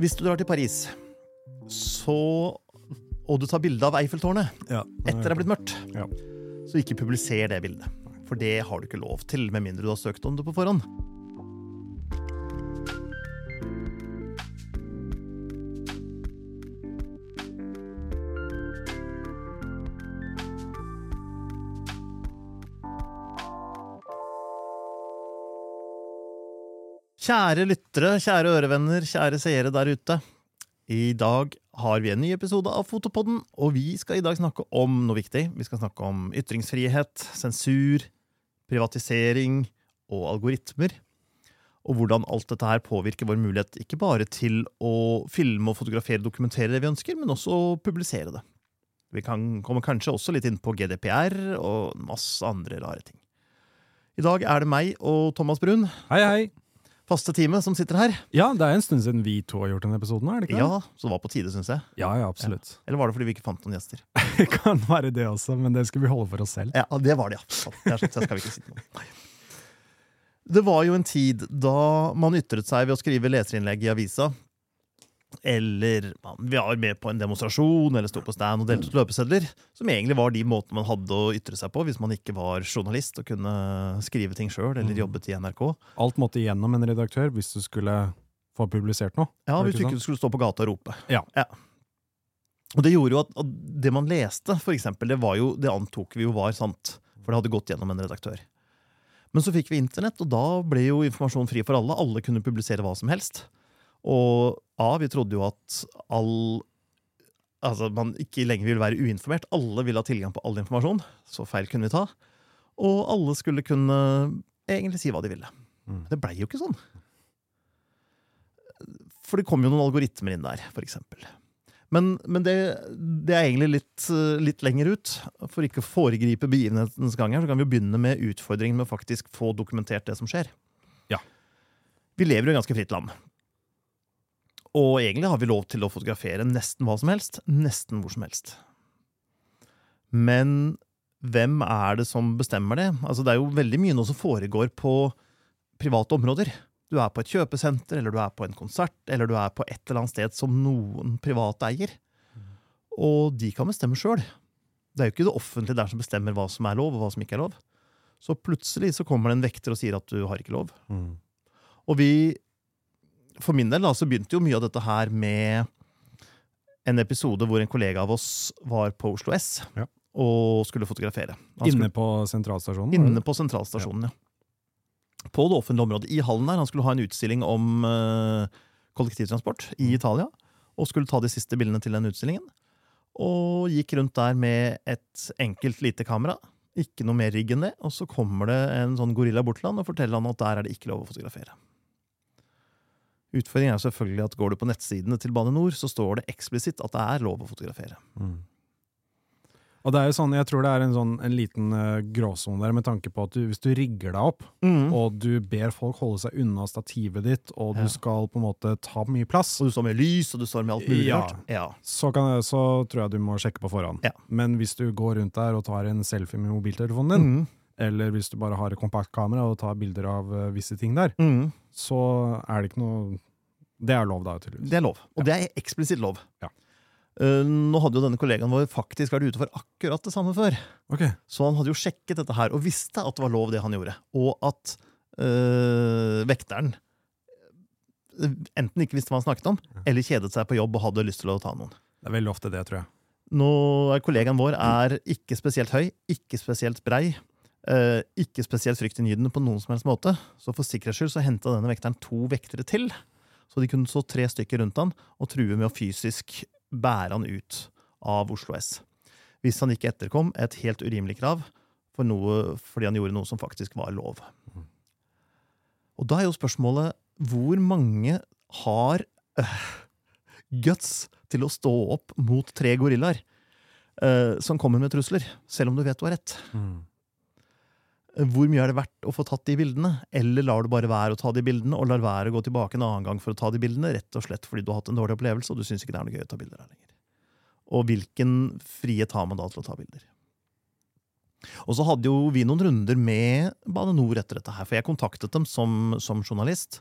Hvis du drar til Paris, så og du tar bilde av Eiffeltårnet Ja, etter det er blitt mørkt, Ja. så ikke publiser det bildet. For det har du ikke lov til, med mindre du har søkt om det på forhånd. Kjære lyttere, kjære ørevenner, kjære seere der ute. I dag har vi en ny episode av Fotopodden, og vi skal i dag snakke om noe viktig. Vi skal snakke om ytringsfrihet, sensur, privatisering og algoritmer. Og hvordan alt dette her påvirker vår mulighet ikke bare til å filme og fotografere og dokumentere det vi ønsker, men også å publisere det. Vi kan kommer kanskje også litt inn på GDPR og masse andre rare ting. I dag er det meg og Thomas Brun, Hei, hei! Faste teamet, som sitter her. Ja, det er en stund siden vi to har gjort denne episoden. er det ikke? Ja, Så det var på tide, syns jeg. ja, ja absolutt. Eller var det fordi vi ikke fant noen gjester? Det kan være det også, men det skal vi holde for oss selv. Ja, det var det, ja. Det er sånn, det skal vi ikke si noe. Det var jo en tid da man ytret seg ved å skrive leserinnlegg i avisa, eller man var med på en demonstrasjon eller sto på stand og delte ut løpesedler, som egentlig var de måtene man hadde å ytre seg på hvis man ikke var journalist og kunne skrive ting sjøl eller Mm. jobbet i NRK. Alt måtte igjennom en redaktør hvis du skulle få publisert noe. Ja, Hvis du ikke ikke skulle stå på gata og rope. Ja. Og det gjorde jo at, at det man leste, for eksempel, det, var jo, det antok vi jo var sant. For det hadde gått gjennom en redaktør. Men så fikk vi internett, og da ble jo informasjon fri for alle. Alle kunne publisere hva som helst. Og A, vi trodde jo at all Altså, man ikke lenger ville være uinformert. Alle ville ha tilgang på all informasjon. Så feil kunne vi ta. Og alle skulle kunne egentlig si hva de ville. Mm. Det blei jo ikke sånn. For det kom jo noen algoritmer inn der, for eksempel. Men, men det, det er egentlig litt, litt lenger ut. For ikke å foregripe begivenhetens gang her, så kan vi jo begynne med utfordringen med å faktisk få dokumentert det som skjer. Ja. Vi lever i et ganske fritt land. Og egentlig har vi lov til å fotografere nesten hva som helst, nesten hvor som helst. Men hvem er det som bestemmer det? Altså, det er jo veldig mye nå som foregår på private områder. Du er på et kjøpesenter, eller du er på en konsert, eller du er på et eller annet sted som noen private eier. Og de kan bestemme sjøl. Det er jo ikke det offentlige der som bestemmer hva som er lov, og hva som ikke er lov. Så plutselig så kommer det en vekter og sier at du har ikke lov. Mm. Og vi For min del da, så begynte jo mye av dette her med en episode hvor en kollega av oss var på Oslo S Ja. og skulle fotografere. Han Inne skulle, på sentralstasjonen? inne eller? på sentralstasjonen, ja. På det offentlige området, i hallen der. Han skulle ha en utstilling om uh, kollektivtransport i Mm. Italia. Og skulle ta de siste bildene til den utstillingen. Og gikk rundt der med et enkelt lite kamera. Ikke noe mer rigg enn det. Og så kommer det en sånn gorilla bort til han og forteller han at der er det ikke lov å fotografere. Utfordringen er selvfølgelig at går du på nettsidene til Bane NOR, så står det eksplisitt at det er lov å fotografere. Mm. Og det er jo sånn, Jeg tror det er en, sånn, en liten uh, gråsone der, med tanke på at du, hvis du rigger deg opp, og du ber folk holde seg unna stativet ditt, og Ja. du skal på en måte ta mye plass, Og du står med lys, og du står med alt mulig Ja. rart. Ja. så, kan, så tror jeg du må sjekke på forhånd. Men hvis du går rundt der og tar en selfie med mobiltelefonen din, Mm. Eller hvis du bare har et kompaktkamera og tar bilder av eh, visse ting der, Mm. så er det ikke noe Det er lov, da, tydeligvis. Det er lov. Og det er eksplisitt lov. Ja. Uh, nå hadde jo denne kollegaen vår faktisk vært ute for akkurat det samme før. Okay. Så han hadde jo sjekket dette her og visste at det var lov, det han gjorde. Og at uh, vekteren enten ikke visste hva han snakket om, eller kjedet seg på jobb og hadde lyst til å ta noen. Det er veldig ofte det, tror jeg. Nå er Kollegaen vår er ikke spesielt høy, ikke spesielt brei. Eh, ikke spesielt fryktinngytende på noen som helst måte. Så for sikkerhets skyld så henta denne vekteren to vektere til. Så de kunne stå tre stykker rundt han og true med å fysisk bære han ut av Oslo S. Hvis han ikke etterkom et helt urimelig krav for noe, fordi han gjorde noe som faktisk var lov. Og da er jo spørsmålet hvor mange har øh, guts til å stå opp mot tre gorillaer øh, som kommer med trusler, selv om du vet du har rett? Hvor mye er det verdt å få tatt de bildene? Eller lar du bare være å ta de bildene, og lar være å gå tilbake en annen gang for å ta de bildene, rett og slett fordi du har hatt en dårlig opplevelse, og du syns ikke det er noe gøy å ta bilder her lenger? Og hvilken frihet har man da til å ta bilder? Og så hadde jo vi noen runder med Bane NOR etter dette her, for jeg kontaktet dem som, som journalist.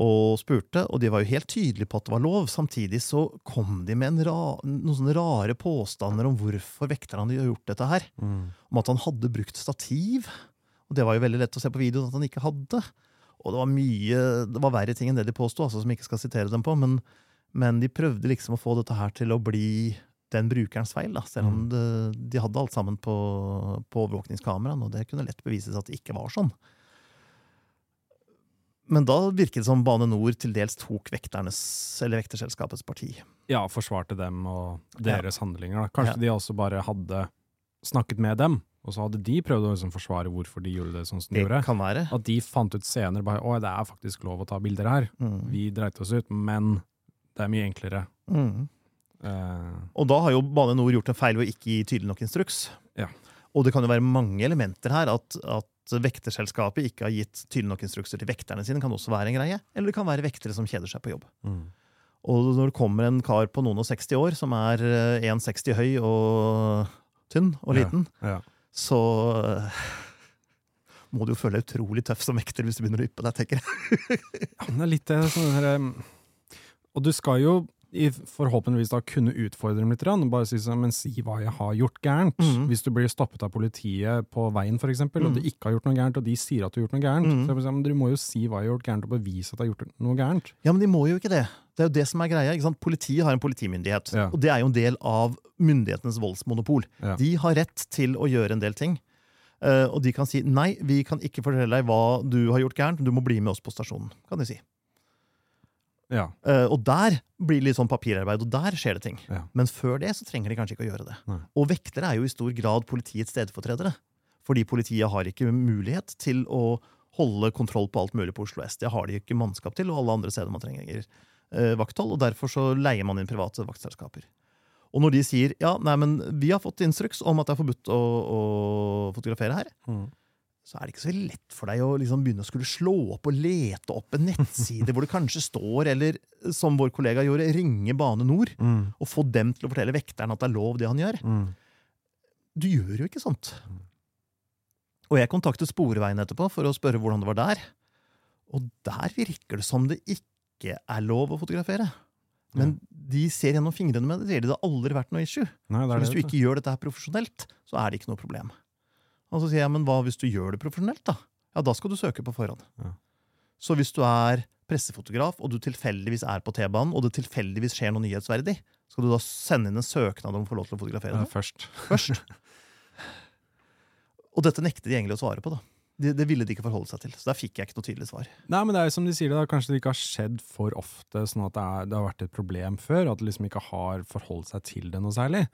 Og spurte, og de var jo helt tydelige på at det var lov. Samtidig så kom de med en ra, noen sånne rare påstander om hvorfor vekterne hadde gjort dette her. Mm. Om at han hadde brukt stativ. Og det var jo veldig lett å se på videoen at han ikke hadde. Og det var mye, det var verre ting enn det de påsto, altså, som jeg ikke skal sitere dem på. Men, men de prøvde liksom å få dette her til å bli den brukerens feil, da, selv om det, de hadde alt sammen på, på overvåkningskameraene, og det kunne lett bevises at det ikke var sånn. Men da virket det som Bane Nor til dels tok vekterselskapets parti. Ja, forsvarte dem og deres handlinger. Da. Kanskje Ja. de også bare hadde snakket med dem, og så hadde de prøvd å liksom forsvare hvorfor de gjorde det sånn som de Det gjorde. kan være. At de fant ut senere bare at det er faktisk lov å ta bilder her. Mm. Vi dreit oss ut, men det er mye enklere. Mm. Eh, Og da har jo Bane Nor gjort en feil ved å ikke gi tydelig nok instruks. Ja. Og det kan jo være mange elementer her. At, at vekterselskapet ikke har gitt tydelig nok instrukser til vekterne sine, kan også være en greie. Eller det kan være vektere som kjeder seg på jobb. mm. Og når det kommer en kar på noen og 60 år som er eh, 1,60 høy og tynn og liten, ja. så eh, må du jo føle deg utrolig tøff som vekter hvis du begynner å yppe deg, tenker jeg. Ja, men det er litt det sånn her, um, Og du skal jo forhåpentligvis da kunne utfordre dem litt, bare si sånn, men si hva jeg har gjort gærent. Mm. Hvis du blir stoppet av politiet på veien, for eksempel, og Mhm. du ikke har gjort noe gærent, og de sier at du har gjort noe gærent, mm. så jeg bare men du må jo si hva jeg har gjort gærent, og bevise at jeg har gjort noe gærent. Ja, men de må jo ikke det. Det er jo det som er greia. ikke sant? Politiet har en politimyndighet, Ja. og det er jo en del av myndighetenes voldsmonopol. Ja. De har rett til å gjøre en del ting. Uh, og de kan si nei, vi kan ikke fortelle deg hva du har gjort gærent, du må bli med oss på stasjonen. kan de si. Ja. Uh, og der blir det litt sånn papirarbeid, og der skjer det ting. Ja. Men før det så trenger de kanskje ikke å gjøre det. Nei. Og vektere er jo i stor grad politiets stedfortredere. Fordi politiet har ikke mulighet til å holde kontroll på alt mulig på Oslo S. Det har de ikke mannskap til, og alle andre steder man trenger uh, vakthold. Og derfor så leier man inn private vaktselskaper. Og når de sier ja, nei, men vi har fått instruks om at det er forbudt å, å fotografere her, Mm. Så er det ikke så lett for deg å liksom begynne å skulle slå opp og lete opp en nettside hvor det kanskje står, eller som vår kollega gjorde, ringe Bane Nor Mm. og få dem til å fortelle vekteren at det er lov, det han gjør. Mm. Du gjør jo ikke sånt. Og jeg kontaktet Sporveien etterpå for å spørre hvordan det var der. Og der virker det som det ikke er lov å fotografere. Men de ser gjennom fingrene med det. Det har aldri vært noe issue. Nei, Så hvis du ikke gjør dette her profesjonelt, så er det ikke noe problem. Og så sier jeg, men hva hvis du gjør det profesjonelt, da? Ja, da skal du søke på forhånd. Ja. Så hvis du er pressefotograf, og du tilfeldigvis er på T-banen, og det tilfeldigvis skjer noe nyhetsverdig, skal du da sende inn en søknad om å få lov til å fotografere ja, først. først? Og dette nekter de egentlig å svare på, da. Det, det ville de ikke forholde seg til. Så der fikk jeg ikke noe tydelig svar. Nei, men det er jo som de sier det, da, kanskje det ikke har skjedd for ofte, sånn at det, er, det har vært et problem før, at det liksom ikke har forholdt seg til det noe særlig.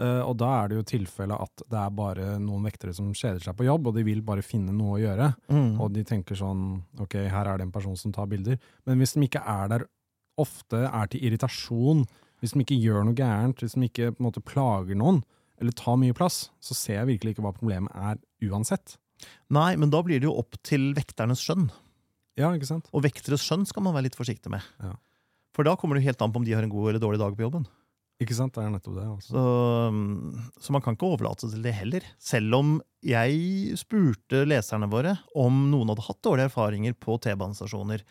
Eh, og da er det jo tilfelle at det er bare noen vektere som kjeder seg på jobb, og de vil bare finne noe å gjøre. Og de tenker sånn ok, her er det en person som tar bilder. Men hvis de ikke er der ofte, er til irritasjon, hvis de ikke gjør noe gærent, hvis de ikke måte plager noen, eller tar mye plass, så ser jeg virkelig ikke hva problemet er uansett. Nei, men da blir det jo opp til vekternes skjønn. Ja, ikke sant? Og vekteres skjønn skal man være litt forsiktig med. Ja. For da kommer det jo helt an på om de har en god eller dårlig dag på jobben. Ikke sant? Det er nettopp det. Altså. Så, um, så man kan ikke overlate til det heller. Selv om jeg spurte leserne våre om noen hadde hatt dårlige erfaringer på T-banestasjoner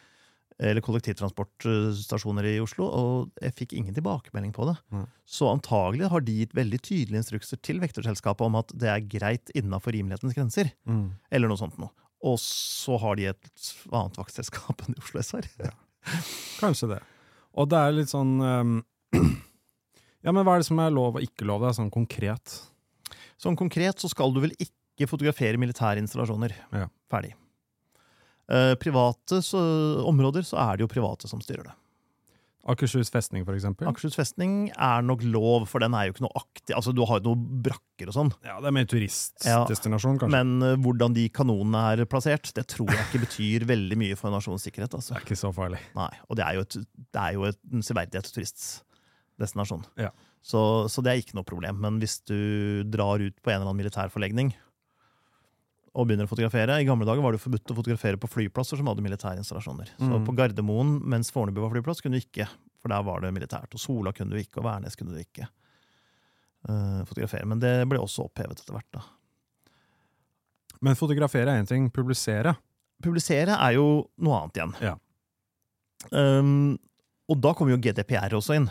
eller kollektivtransportstasjoner i Oslo, og jeg fikk ingen tilbakemelding på det. Mm. Så antagelig har de gitt veldig tydelige instrukser til vekterselskapet om at det er greit innafor rimelighetens grenser, Mm. eller noe sånt noe. Og så har de et annet vaktselskap enn Oslo SR. ja. Kanskje det. Og det er litt sånn ehm, Ja, men hva er det som er lov og ikke lov? Det er sånn konkret. Sånn konkret så skal du vel ikke fotografere militære installasjoner. Ja. Ferdig. Eh, private så, områder så er det jo private som styrer det. Akershus festning, for eksempel. Akershus festning er nok lov, for den er jo ikke noe aktiv Altså, du har jo noen brakker og sånn, ja, det er mer turistdestinasjon, kanskje. men uh, hvordan de kanonene er plassert, det tror jeg ikke betyr veldig mye for nasjonens sikkerhet. det Altså. er ikke så farlig. Nei, Og det er jo, et, det er jo et, en severdighet turistdestinasjon. Ja. Så, så det er ikke noe problem. Men hvis du drar ut på en eller annen militærforlegning og begynner å fotografere I gamle dager var det forbudt å fotografere på flyplasser som hadde militære installasjoner. Så Mm. på Gardermoen, mens Fornebu var flyplass, kunne du ikke. For der var det militært. Og Sola kunne du ikke, og Værnes kunne du ikke uh, fotografere. Men det ble også opphevet etter hvert. da. Men fotografere er én ting, publisere Publisere er jo noe annet igjen. Ja. Um, og da kommer jo GDPR også inn.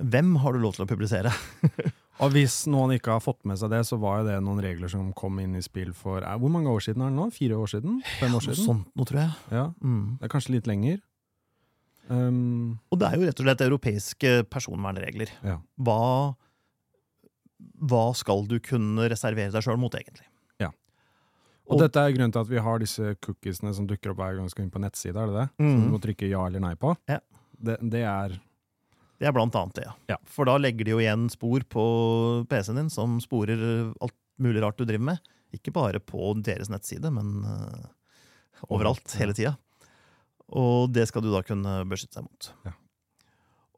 Hvem har du lov til å publisere? Og hvis noen ikke har fått med seg det, så var jo det noen regler som kom inn i spill for eh, Hvor mange år siden er det nå? Fire år siden? Fem år Noe siden? sånt nå, tror jeg. Ja, Mm. det er kanskje litt lenger. Um, Og det er jo rett og slett europeiske personvernregler. Ja. Hva, hva skal du kunne reservere deg sjøl mot, egentlig? Ja. og, dette er grunnen til at vi har disse cookiesene som dukker opp hver gang du skal inn på nettside, er det det? Som du Mm. må trykke ja eller nei på? Ja. Det, det er Det er blant annet det, ja. Ja. For da legger de jo igjen spor på PC-en din som sporer alt mulig rart du driver med. Ikke bare på deres nettside, men uh, overalt, hele tida. Og det skal du da kunne beskytte seg mot. Ja.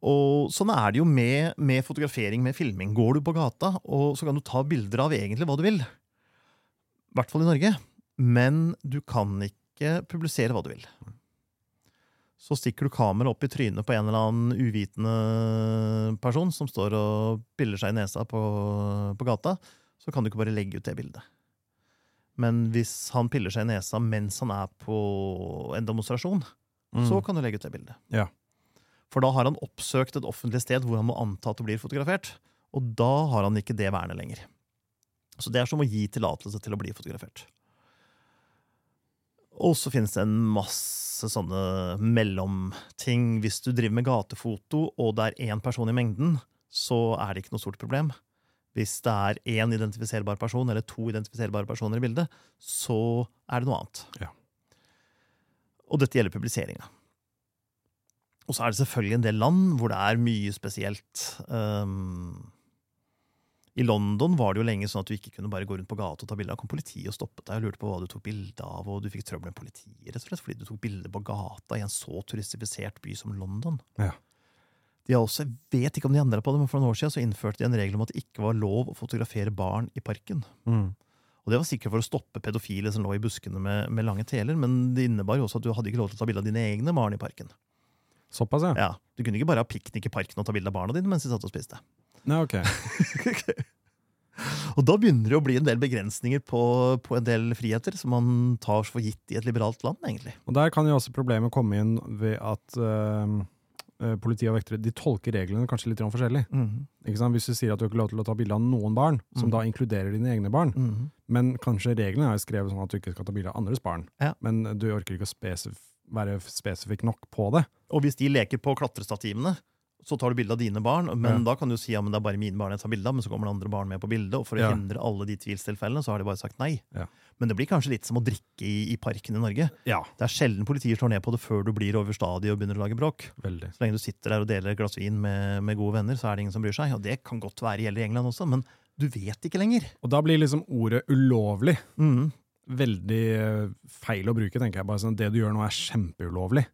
Og sånn er det jo med, med fotografering, med filming. Går du på gata, og så kan du ta bilder av egentlig hva du vil. I hvert fall i Norge. Men du kan ikke publisere hva du vil. Så stikker du kameraet opp i trynet på en eller annen uvitende person som står og piller seg i nesa på, på gata, så kan du ikke bare legge ut det bildet. Men hvis han piller seg i nesa mens han er på en demonstrasjon, mm. så kan du legge ut det bildet. Ja. For da har han oppsøkt et offentlig sted hvor han må anta at du blir fotografert, og da har han ikke det vernet lenger. Så det er som å gi tillatelse til å bli fotografert. Og så finnes det en masse sånne mellomting. Hvis du driver med gatefoto, og det er én person i mengden, så er det ikke noe stort problem. Hvis det er én identifiserbar person eller to identifiserbare personer i bildet, så er det noe annet. Ja. Og dette gjelder publiseringa. Og så er det selvfølgelig en del land hvor det er mye spesielt. Um, I London var det jo lenge sånn at du ikke kunne bare gå rundt på gata og ta bilde. Da kom politiet og stoppet deg og lurte på hva du tok bilde av, og du fikk trøbbel med politiet rett og slett fordi du tok bilde på gata i en så turistifisert by som London. Ja. De har også, jeg vet ikke om de endra på det, men for noen år siden så innførte de en regel om at det ikke var lov å fotografere barn i parken. Mm. Og Det var sikkert for å stoppe pedofile som lå i buskene med, med lange teler, men det innebar jo også at du hadde ikke lov til å ta bilde av dine egne barn i parken. Såpass, ja? Ja, Du kunne ikke bare ha piknik i parken og ta bilde av barna dine mens de satt og spiste. Nei, ok. Og da begynner det å bli en del begrensninger på, på en del friheter som man tar for gitt i et liberalt land, egentlig. Og der kan jo også problemet komme inn ved at uh, politi og vektere de tolker reglene kanskje litt forskjellig. Sant? Hvis du sier at du ikke har lov til å ta bilde av noen barn, som Mhm. da inkluderer dine egne barn, Mhm. men kanskje reglene er skrevet sånn at du ikke skal ta bilde av andres barn, Ja. men du orker ikke å spesif være spesifikk nok på det. Og hvis de leker på klatrestativene, så tar du bilde av dine barn, men Ja. da kan du si ja, men det er bare mine barn jeg tar bilde av, men så kommer det andre barn med på bildet, og for å Ja. hindre alle de tvilstilfellene, så har de bare sagt nei. Ja. Men det blir kanskje litt som å drikke i, i parken i Norge. Ja, Det er sjelden politiet slår ned på det før du blir over stadiet og begynner å lage bråk. veldig. Så lenge du sitter der og deler et glass vin med, med gode venner, så er det ingen som bryr seg. Og det kan godt være gjelder i England også, men du vet ikke lenger. Og da blir liksom ordet ulovlig mm. veldig eh, feil å bruke, tenker jeg. Bare sånn, Det du gjør nå er kjempeulovlig.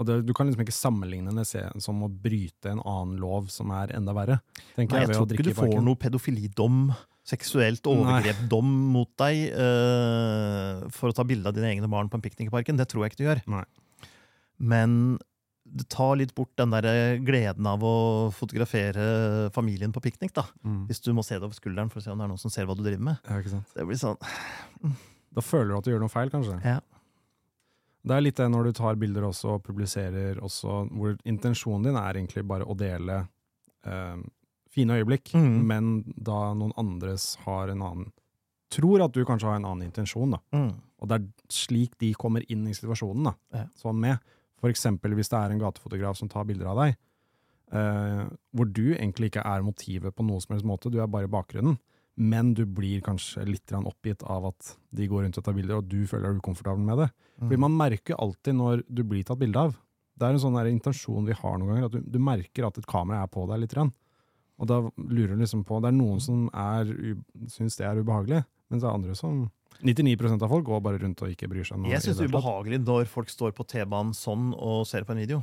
Og det, Du kan liksom ikke sammenligne det som å bryte en annen lov som er enda verre. Nei, jeg jeg tror ikke du får noe pedofilidom, seksuelt overgrepdom mot deg uh, for å ta bilde av dine egne barn på en piknik i parken. Det tror jeg ikke du gjør. Nei. Men det tar litt bort den der gleden av å fotografere familien på piknik. da. Mm. Hvis du må se det over skulderen for å se om det er noen som ser hva du driver med. Ja? Det blir sånn, Da føler du at du gjør noe feil, kanskje. ja. Det er litt det når du tar bilder også og publiserer også, hvor intensjonen din er egentlig bare å dele eh, fine øyeblikk, mm. men da noen andres har en annen Tror at du kanskje har en annen intensjon, da. Mm. Og det er slik de kommer inn i situasjonen, da. Ja. Sånn med. For eksempel hvis det er en gatefotograf som tar bilder av deg, eh, hvor du egentlig ikke er motivet på noen som helst måte, du er bare bakgrunnen, men du blir kanskje litt oppgitt av at de går rundt og tar bilder, og du føler deg ukomfortabel med det. Fordi man merker alltid når du blir tatt bilde av. Det er en sånn intensjon vi har noen ganger, at du, du merker at et kamera er på deg litt. Og da lurer du liksom på Det er noen som er, syns det er ubehagelig, mens det er andre som 99% av folk går bare rundt og ikke bryr seg. Jeg syns det er ubehagelig når folk står på T-banen sånn og ser på en video.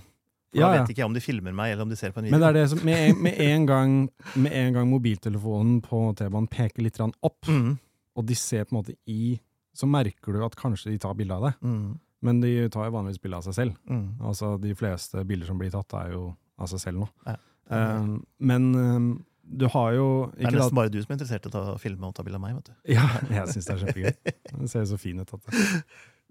For Ja, Da vet ikke jeg om de filmer meg, eller om de ser på en video. Men det er det som, med, en, med, en gang, med en gang mobiltelefonen på T-banen peker litt opp, Mm. og de ser på en måte i, så merker du at kanskje de tar bilde av deg. Mm. Men de tar jo vanligvis bilde av seg selv. Mm. Altså De fleste bilder som blir tatt, er jo av seg selv nå. Ja. Um, men um, du har jo Det er nesten da, bare du som er interessert i å ta, filme og ta bilde av meg. vet du. Ja, jeg syns det er kjempegøy. Det ser så fin ut. At det.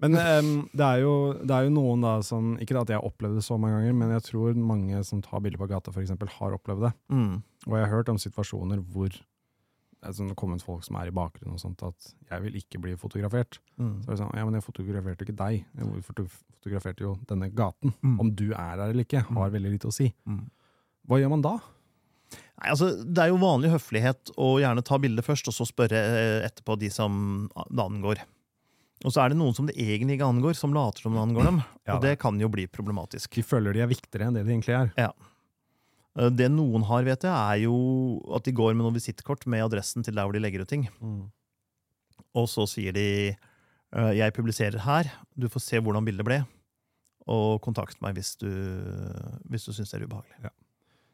Men um, det, er jo, det er jo noen da som Ikke at jeg har opplevd det så mange ganger, men jeg tror mange som tar bilder på gata, for eksempel, har opplevd det. Mm. Og jeg har hørt om situasjoner hvor sånn, det har kommet folk som er i bakgrunnen og sånt, at 'jeg vil ikke bli fotografert'. Mm. Så er det sånn, ja, men jeg fotograferte ikke deg, jeg fotograferte jo denne gaten. Mm. Om du er der eller ikke, har veldig lite å si. Mm. Hva gjør man da? Nei, altså, det er jo vanlig høflighet å gjerne ta bildet først, og så spørre eh, etterpå de som det angår. Og så er det noen som det egentlig ikke angår, som later som det angår dem. Ja, og det kan jo bli problematisk. De føler de er viktigere enn det de egentlig er. Ja. Det noen har, vet jeg, er jo at de går med noen visittkort med adressen til der hvor de legger ut ting. Og så sier de eh, 'jeg publiserer her, du får se hvordan bildet ble', og kontakt meg hvis du, hvis du syns det er ubehagelig.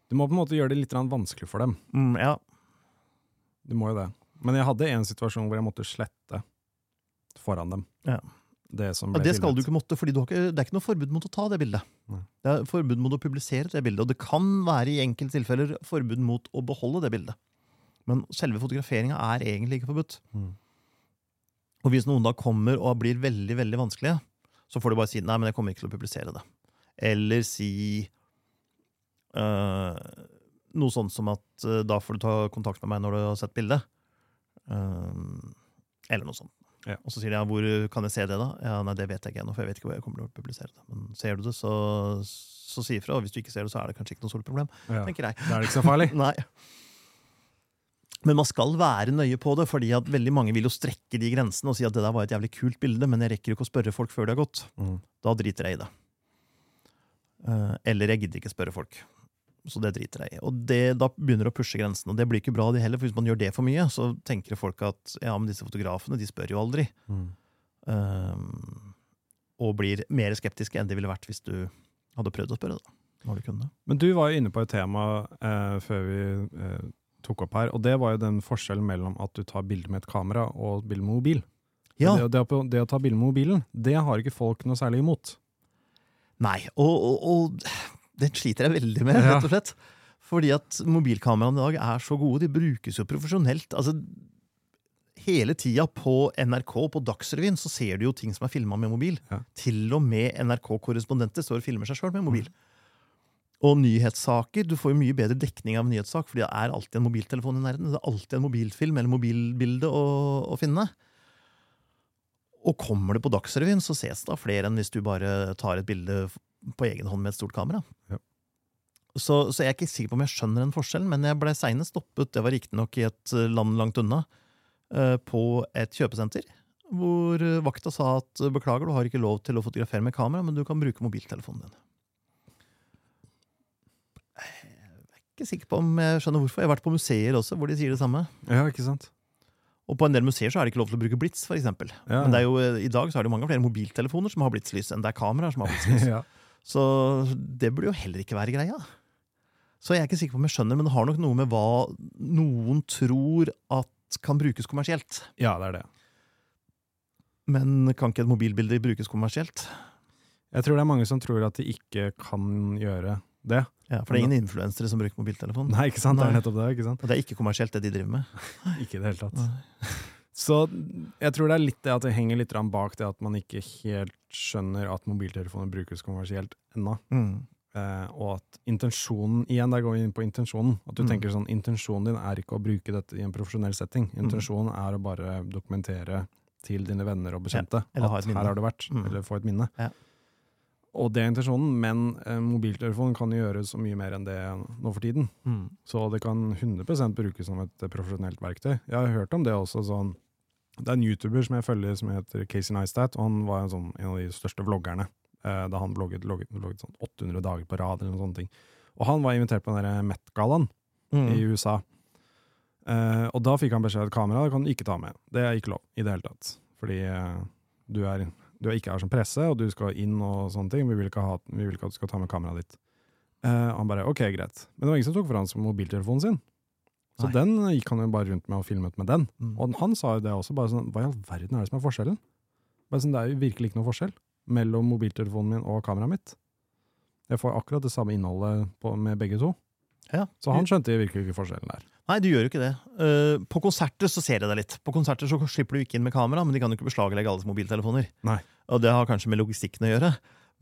Du må på en måte gjøre det litt vanskelig for dem. Mm, ja. Du må jo det. Men jeg hadde en situasjon hvor jeg måtte slette foran dem. Ja. Det som Ja, det skal du ikke måtte, ikke, det er ikke noe forbud mot å ta det bildet. Nei. Det er forbud mot å publisere det bildet, og det kan være i enkelte tilfeller forbud mot å beholde det bildet. Men selve fotograferinga er egentlig ikke forbudt. Mm. Og hvis noen da kommer og blir veldig veldig vanskelige, så får du bare si nei, men jeg kommer ikke til å publisere det. Eller si øh, noe sånt som at øh, da får du ta kontakt med meg når du har sett bildet. Øh, eller noe sånt. Ja. Og så sier de ja, hvor kan jeg se det, da? Ja, Nei, det vet jeg ikke ennå, for jeg vet ikke hvor jeg kommer til å publisere det. Men ser du det, så, så si ifra. Og hvis du ikke ser det, så er det kanskje ikke noe stort problem. Ja. tenker jeg. Da er det ikke så farlig. Nei. Men man skal være nøye på det, fordi at veldig mange vil jo strekke de grensene og si at det der var et jævlig kult bilde, men jeg rekker jo ikke å spørre folk før det har gått. Mm. Da driter jeg i det. Eh, eller jeg gidder ikke spørre folk. Så det driter jeg i. Og det, da begynner det å pushe grensen, og det blir ikke bra det heller, for hvis man gjør det for mye, så tenker folk at ja, men disse fotografene, de spør jo aldri. Mm. Um, og blir mer skeptiske enn de ville vært hvis du hadde prøvd å spørre, da. Når du kunne. Men du var jo inne på et tema eh, før vi eh, tok opp her, og det var jo den forskjellen mellom at du tar bilde med et kamera og bilde med mobil. Ja, Det, det, det å ta bilde med mobilen, det har ikke folk noe særlig imot. Nei, og, og, og den sliter jeg veldig med, rett og slett. Fordi at mobilkameraene i dag er så gode. De brukes jo profesjonelt. Altså, hele tida på NRK, på Dagsrevyen, så ser du jo ting som er filma med mobil. Ja. Til og med NRK-korrespondenter står og filmer seg sjøl med mobil. Og nyhetssaker. Du får jo mye bedre dekning av en nyhetssak, fordi det er alltid en mobiltelefon i nærheten. Det er alltid en mobilfilm eller mobilbilde å, å finne. Og kommer det på Dagsrevyen, så ses det av flere enn hvis du bare tar et bilde på egen hånd med et stort kamera. Ja. Så, så jeg er ikke sikker på om jeg skjønner den forskjellen, men jeg ble seinest stoppet, det var riktignok i et eh, land langt unna, eh, på et kjøpesenter. Hvor eh, vakta sa at beklager, du har ikke lov til å fotografere med kamera, men du kan bruke mobiltelefonen din. Jeg er ikke sikker på om jeg skjønner hvorfor. Jeg har vært på museer også, hvor de sier det samme. Ja, ikke sant? Og på en del museer så er det ikke lov til å bruke blits, eksempel. Ja. Men det er jo, i dag så er det mange flere mobiltelefoner som har blitslys, enn det er kameraer som har blitslys. ja. Så det burde jo heller ikke være greia. Så jeg er ikke sikker på om jeg skjønner, men det har nok noe med hva noen tror at kan brukes kommersielt. ja, det er det. Men kan ikke et mobilbilde brukes kommersielt? Jeg tror det er mange som tror at de ikke kan gjøre det. Ja, For det er ingen influensere som bruker mobiltelefon. Nei, ikke sant? Det er nettopp det. ikke sant? Og det er ikke kommersielt, det de driver med. Ikke i det hele tatt. Så jeg tror det er litt det at det henger litt bak det at man ikke helt skjønner at mobiltelefoner brukes kommersielt ennå. Mm. Eh, og at intensjonen Igjen, der går vi inn på intensjonen. At du Mm. tenker sånn, Intensjonen din er ikke å bruke dette i en profesjonell setting. Intensjonen er å bare dokumentere til dine venner og bekjente eller at her har du vært, Mm. eller få et minne. Ja. Og det er intensjonen, men eh, mobiltelefonen kan gjøre så mye mer enn det nå for tiden. Mm. Så det kan 100% brukes som et profesjonelt verktøy. Jeg har hørt om det også sånn Det er en YouTuber som jeg følger som heter Casey Neistat, og han var en, sånn, en av de største vloggerne. Eh, da han vlogget, vlogget, vlogget sånn 800 dager på rad eller noen sånne ting. Og han var invitert på den Met-gallaen Mm. i USA. Eh, og da fikk han beskjed om at kameraet kan du ikke ta med. Det er ikke lov i det hele tatt. Fordi eh, du, er, du er ikke her som presse, og du skal inn og sånne ting. Vi vil ikke, ha, vi vil ikke at du skal ta med kameraet ditt. Eh, han bare ok, greit. Men det var ingen som tok for hans mobiltelefonen sin. Så Nei. den gikk han jo bare rundt med og filmet med den. Mm. Og han sa jo det også, bare sånn Hva i all verden er det som er forskjellen? Bare sånn, Det er jo virkelig ikke noe forskjell mellom mobiltelefonen min og kameraet mitt. Jeg får akkurat det samme innholdet på, med begge to. Ja. Så han skjønte virkelig ikke forskjellen der. Nei, du gjør jo ikke det. Uh, på konserter så ser jeg deg litt. På konserter så slipper du ikke inn med kamera, men de kan jo ikke beslaglegge alles mobiltelefoner. Nei. Og det har kanskje med logistikken å gjøre.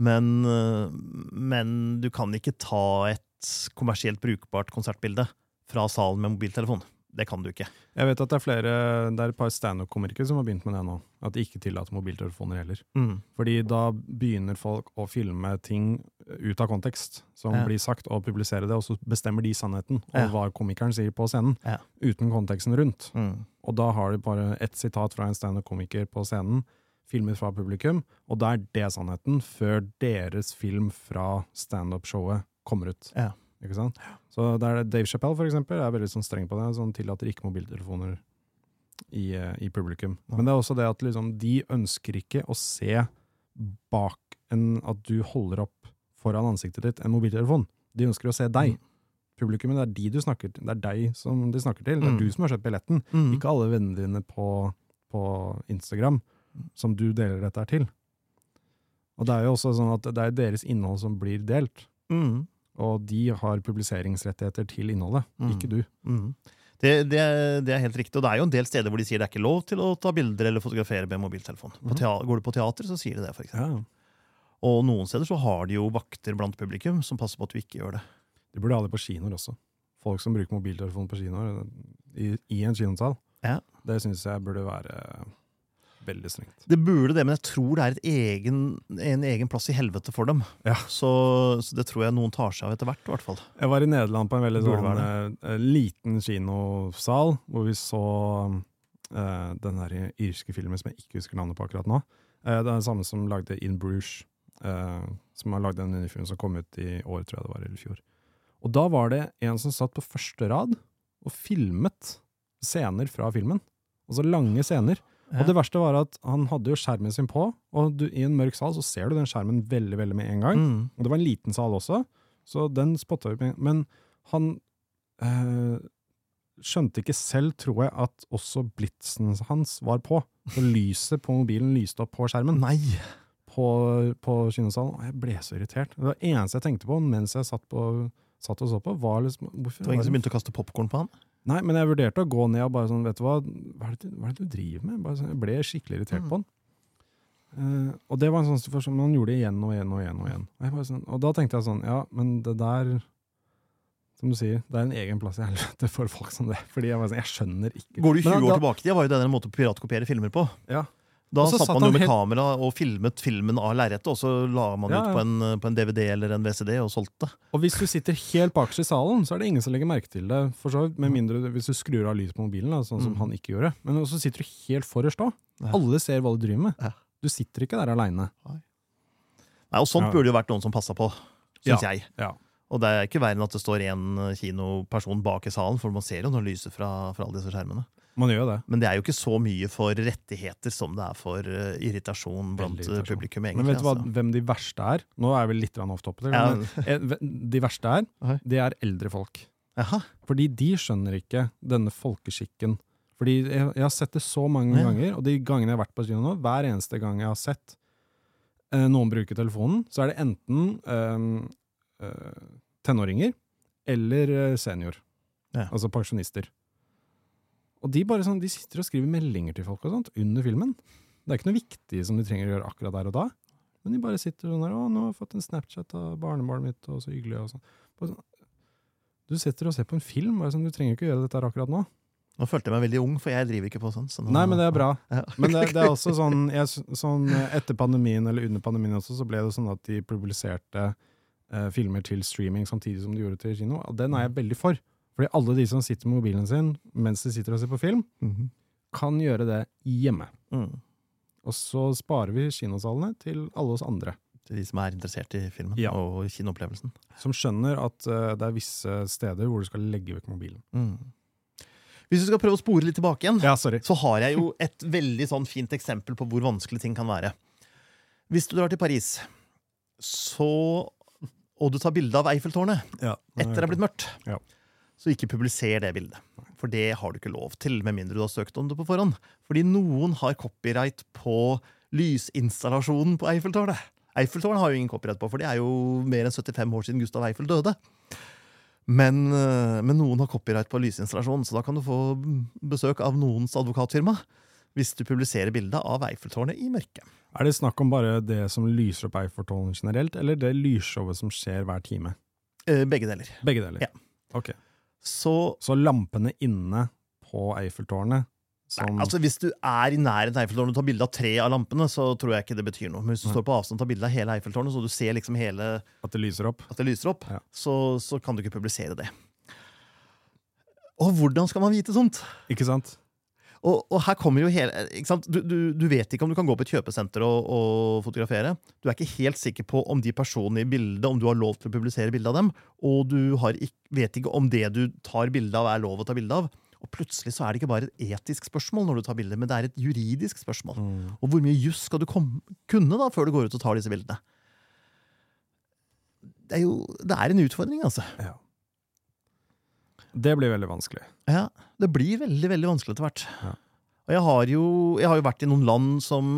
Men, uh, men du kan ikke ta et kommersielt brukbart konsertbilde fra salen med mobiltelefon. Det kan du ikke. Jeg vet at det er flere, det er et par standup-komikere som har begynt med det nå. At de ikke tillater mobiltelefoner heller. Mm. Fordi da begynner folk å filme ting ut av kontekst som Ja. blir sagt, og publisere det, og så bestemmer de sannheten og Ja. hva komikeren sier på scenen, Ja. uten konteksten rundt. Mm. Og da har de bare ett sitat fra en standup-komiker på scenen, filmet fra publikum, og da er det sannheten, før deres film fra standup-showet kommer ut. Ja. Ikke sant? Så det er Dave Chappelle for eksempel, er veldig sånn streng på det, sånn tillater ikke mobiltelefoner i, eh, i publikum. Men det er også det at liksom, de ønsker ikke å se bak en, at du holder opp foran ansiktet ditt en mobiltelefon. De ønsker å se deg. Mm. Publikummet, det er de du snakker til. Det er deg som de snakker til. Det er Mm. du som har kjøpt billetten. Mm. Ikke alle vennene dine på, på Instagram som du deler dette her til. Og det er jo også sånn at det er deres innhold som blir delt. Mm. Og de har publiseringsrettigheter til innholdet, Mm. ikke du. Mm. Det, det, det er helt riktig. Og det er jo en del steder hvor de sier det er ikke lov til å ta bilder eller fotografere med mobiltelefon. På Mhm. går du på teater, så sier de det. For eksempel. Ja. og noen steder så har de jo vakter blant publikum som passer på at du ikke gjør det. De burde ha det på kinoer også. Folk som bruker mobiltelefon på kinoer, i, i en kinosal. Ja. Det syns jeg burde være veldig strengt. Det burde det, men jeg tror det er et egen, en egen plass i helvete for dem. Ja. Så, så det tror jeg noen tar seg av etter hvert. i hvert fall. Jeg var i Nederland på en veldig sånn, eh, liten kinosal, hvor vi så eh, den der irske filmen som jeg ikke husker navnet på akkurat nå. Eh, det er den samme som lagde In Bruges, eh, som har lagd en minifilm som kom ut i år, tror jeg det var, eller i fjor. Og da var det en som satt på første rad og filmet scener fra filmen. Altså lange scener. Og det verste var at han hadde jo skjermen sin på, og du, i en mørk sal så ser du den skjermen veldig veldig med en gang. Mm. Og det var en liten sal også, så den spotta vi med. Men han øh, skjønte ikke selv, tror jeg, at også blitsen hans var på. Så lyset på mobilen lyste opp på skjermen Nei! på, på kinosalen. Og jeg ble så irritert. Det var det eneste jeg tenkte på mens jeg satt, på, satt og så på, var liksom hvorfor, Det var ingen som begynte å kaste popkorn på han? Nei, men jeg vurderte å gå ned og bare sånn, vet du hva, hva er det, hva er det du driver med? Bare sånn, jeg ble skikkelig irritert på han. Uh, og det var en sånn men han gjorde det igjen og igjen og igjen. Og igjen. Og, sånn, og da tenkte jeg sånn, ja, men det der, som du sier, det er en egen plass i helvete for folk som det. Fordi jeg sånn, jeg skjønner ikke. Går du 20 Men år da- tilbake i tid, var jo det en måte å piratkopiere filmer på. Ja. Da satt satt man jo med helt- kamera og filmet filmen av lerretet, og så la man Ja, ut på en, på en DVD eller en VCD og solgte. Og hvis du sitter helt bakerst i salen, så er det ingen som legger merke til det. For så vidt, Med mindre hvis du skrur av lyset på mobilen, da, sånn som Mm. han ikke gjorde. Men så sitter du helt forrest òg. Ja. Alle ser hva du driver med. Du sitter ikke der aleine. Nei, og sånt burde jo vært noen som passa på, syns jeg. Ja. Og det er ikke verre enn at det står én kinoperson bak i salen, for man ser jo noe lyset fra, fra alle disse skjermene. Man gjør det. Men det er jo ikke så mye for rettigheter som det er for uh, irritasjon blant eh, irritasjon. publikum. Men vet du hva, altså. hvem de verste er? Nå er jeg vel litt off topic. Ja. eh, De verste er, det er eldre folk. Aha. Fordi de skjønner ikke denne folkeskikken. Fordi jeg, jeg har sett det så mange Ja. ganger, og de gangene jeg har vært på kino nå, hver eneste gang jeg har sett eh, noen bruke telefonen, så er det enten eh, eh, tenåringer eller senior. Ja. Altså pensjonister. Og de bare sånn, de sitter og skriver meldinger til folk og sånt under filmen. Det er ikke noe viktig som de trenger å gjøre akkurat der og da. Men de bare sitter sånn der 'Å, nå har jeg fått en Snapchat av barnebarnet mitt, og så hyggelig', og sånn. Sånn. Du sitter og ser på en film, bare sånn, du trenger ikke gjøre dette her akkurat nå. Nå følte jeg meg veldig ung, for jeg driver ikke på sånn. Så nå- Nei, men det er bra. Ja. Men det, det er også sånn, jeg, sånn Etter pandemien, eller under pandemien også, så ble det sånn at de publiserte eh, filmer til streaming samtidig som de gjorde til kino. Og den er jeg veldig for. Fordi alle de som sitter med mobilen sin mens de sitter og ser på film, Mhm. kan gjøre det hjemme. Mm. Og så sparer vi kinosalene til alle oss andre. Til de som er interessert i filmen Ja. og kinoopplevelsen. Som skjønner at uh, det er visse steder hvor du skal legge vekk mobilen. Mm. Hvis du skal prøve å spore litt tilbake igjen, Ja, så har jeg jo et veldig sånn fint eksempel på hvor vanskelig ting kan være. Hvis du drar til Paris, så, og du tar bilde av Eiffeltårnet Ja, etter det er blitt mørkt, Ja. Så ikke publiser det bildet. For det har du ikke lov til, med mindre du har søkt om det på forhånd. Fordi noen har copyright på lysinstallasjonen på Eiffeltårnet. Eiffeltårnet har jo ingen copyright på, for det er jo mer enn 75 år siden Gustav Eiffel døde. Men, eh, men noen har copyright på lysinstallasjonen, så da kan du få besøk av noens advokatfirma hvis du publiserer bilde av Eiffeltårnet i mørket. Er det snakk om bare det som lyser opp Eiffeltårnet generelt, eller det lysshowet som skjer hver time? Eh, Begge deler. Begge deler. Ja. Ok. Så Så lampene inne på Eiffeltårnet som Nei, altså Hvis du er i nærheten av Eiffeltårnet og tar bilde av tre av lampene, så tror jeg ikke det betyr noe. Men hvis du står på avstand og tar bilde av hele Eiffeltårnet, så du ser liksom hele At det lyser opp? at det lyser opp, Ja. så, så kan du ikke publisere det. Og hvordan skal man vite sånt? Ikke sant? Og, og her kommer jo hele ikke sant? Du, du, du vet ikke om du kan gå på et kjøpesenter og, og fotografere. Du er ikke helt sikker på om de personene i bildet, om du har lov til å publisere bilde av dem. Og du har ikk- vet ikke om det du tar bilde av, er lov å ta bilde av. Og plutselig så er det ikke bare et etisk spørsmål, når du tar bilder, men det er et juridisk spørsmål. Mm. Og hvor mye juss skal du komme, kunne da før du går ut og tar disse bildene? Det er jo det er en utfordring, altså. Ja. Det blir veldig vanskelig. Ja, det blir veldig veldig vanskelig etter hvert. Ja. Og jeg har, jo, jeg har jo vært i noen land som,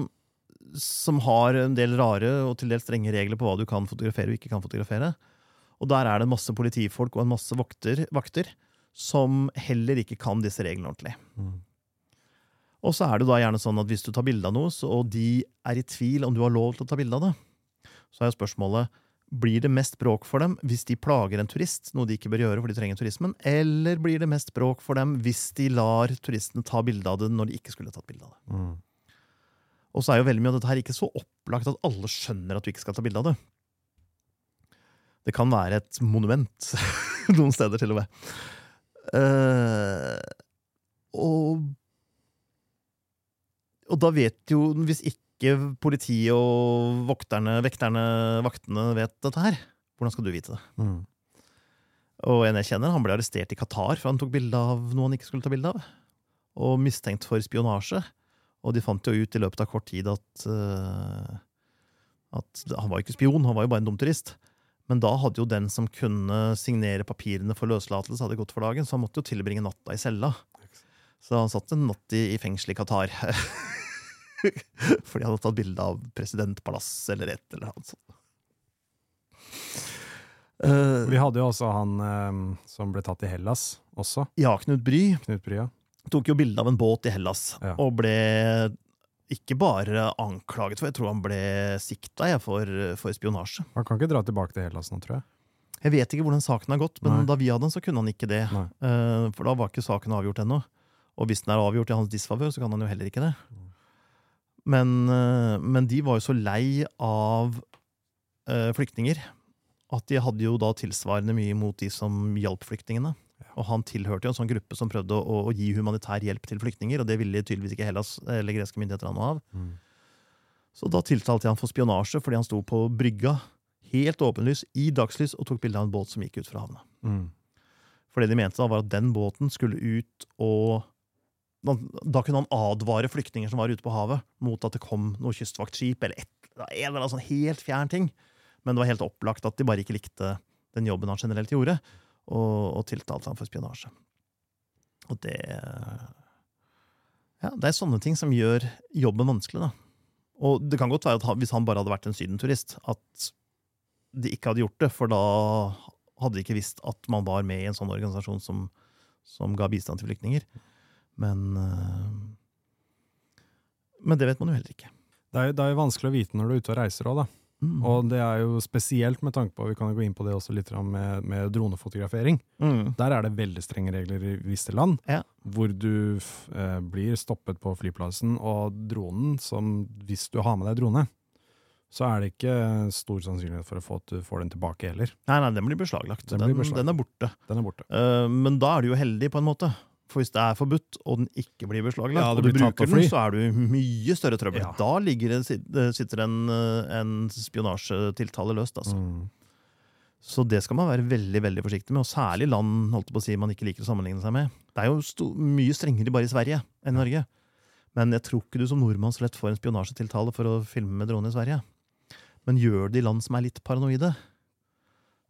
som har en del rare og til dels strenge regler på hva du kan fotografere og ikke kan fotografere. Og der er det en masse politifolk og en masse vokter, vakter som heller ikke kan disse reglene ordentlig. Mm. Og så er det da gjerne sånn at hvis du tar bilde av noe, så- og de er i tvil om du har lov til å ta bilde av det, så er jo spørsmålet blir det mest bråk for dem hvis de plager en turist, noe de ikke bør gjøre for de trenger turismen, eller blir det mest bråk for dem hvis de lar turistene ta bilde av det når de ikke skulle tatt bilde av det? Mm. Og så er jo veldig mye av dette her ikke så opplagt at alle skjønner at du ikke skal ta bilde av det. Det kan være et monument noen steder, til og med. Uh, og, og da vet jo Hvis ikke politiet og vokterne, vekterne, vaktene vet dette her, hvordan skal du vite det? Mm. Og en jeg kjenner, han ble arrestert i Qatar for han tok bilde av noe han ikke skulle ta bilde av. Og mistenkt for spionasje. Og de fant jo ut i løpet av kort tid at, uh, at han var jo ikke spion, han var jo bare en dum turist. Men da hadde jo den som kunne signere papirene for løslatelse, hadde gått for dagen, så han måtte jo tilbringe natta i cella. Så han satt en natt i, i fengsel i Qatar. Fordi han hadde tatt bilde av presidentpalasset eller et eller annet sånt. Uh, Vi hadde jo også han eh, som ble tatt i Hellas også, ja, Knut Bry Knut Brya. tok jo bilde av en båt i Hellas, Ja. og ble ikke bare anklaget for, jeg tror han ble sikta for, for spionasje. Han kan ikke dra tilbake til Hellas nå, tror jeg. Jeg vet ikke hvordan saken har gått, men Nei. da vi hadde den, så kunne han ikke det. Eh, for da var ikke saken avgjort ennå. Og hvis den er avgjort i hans disfavør, så kan han jo heller ikke det. Men, eh, men de var jo så lei av eh, flyktninger at de hadde jo da tilsvarende mye mot de som hjalp flyktningene. Og han tilhørte jo en sånn gruppe som prøvde å, å gi humanitær hjelp til flyktninger, og det ville tydeligvis ikke Hellas eller greske myndigheter ha noe av. Mm. Så da tiltalte jeg han for spionasje fordi han sto på brygga, helt åpenlys, i dagslys, og tok bilde av en båt som gikk ut fra havna. Mm. For det de mente da, var at den båten skulle ut og da, kunne han advare flyktninger som var ute på havet, mot at det kom noe kystvaktskip eller et, en eller annen sånn helt fjern ting. Men det var helt opplagt at de bare ikke likte den jobben han generelt gjorde, og, og tiltalte han for spionasje. Og det Ja, det er sånne ting som gjør jobben vanskelig, da. Og det kan godt være at hvis han bare hadde vært en sydenturist, at de ikke hadde gjort det, for da hadde de ikke visst at man var med i en sånn organisasjon som, som ga bistand til flyktninger. Men øh, Men det vet man jo heller ikke. Det er, jo- det er jo vanskelig å vite når du er ute og reiser òg, da. Mm. Og det er jo spesielt med tanke på, vi kan jo gå inn på det også litt med, med dronefotografering. Mm. Der er det veldig strenge regler i visse land, Ja. hvor du eh, blir stoppet på flyplassen, og dronen, som hvis du har med deg drone, så er det ikke stor sannsynlighet for å få at du får den tilbake heller. Nei, nei, den blir beslaglagt. Den Den, blir beslaglagt. den er borte. Den er borte. Uh, men da er du jo heldig, på en måte. For hvis det er forbudt, og den ikke blir beslaglagt, Ja, og du bruker den, så er du i mye større trøbbel. Ja. Da ligger det, sitter en, eh, en spionasjetiltale løst. Altså. Mm. Så det skal man være veldig veldig forsiktig med, og særlig land holdt på å si, man ikke liker å sammenligne seg med. Det er jo mye strengere bare i Sverige enn i Norge. Men jeg tror ikke du som nordmann så lett får en spionasjetiltale for å filme med drone i Sverige. Men gjør det i land som er litt paranoide,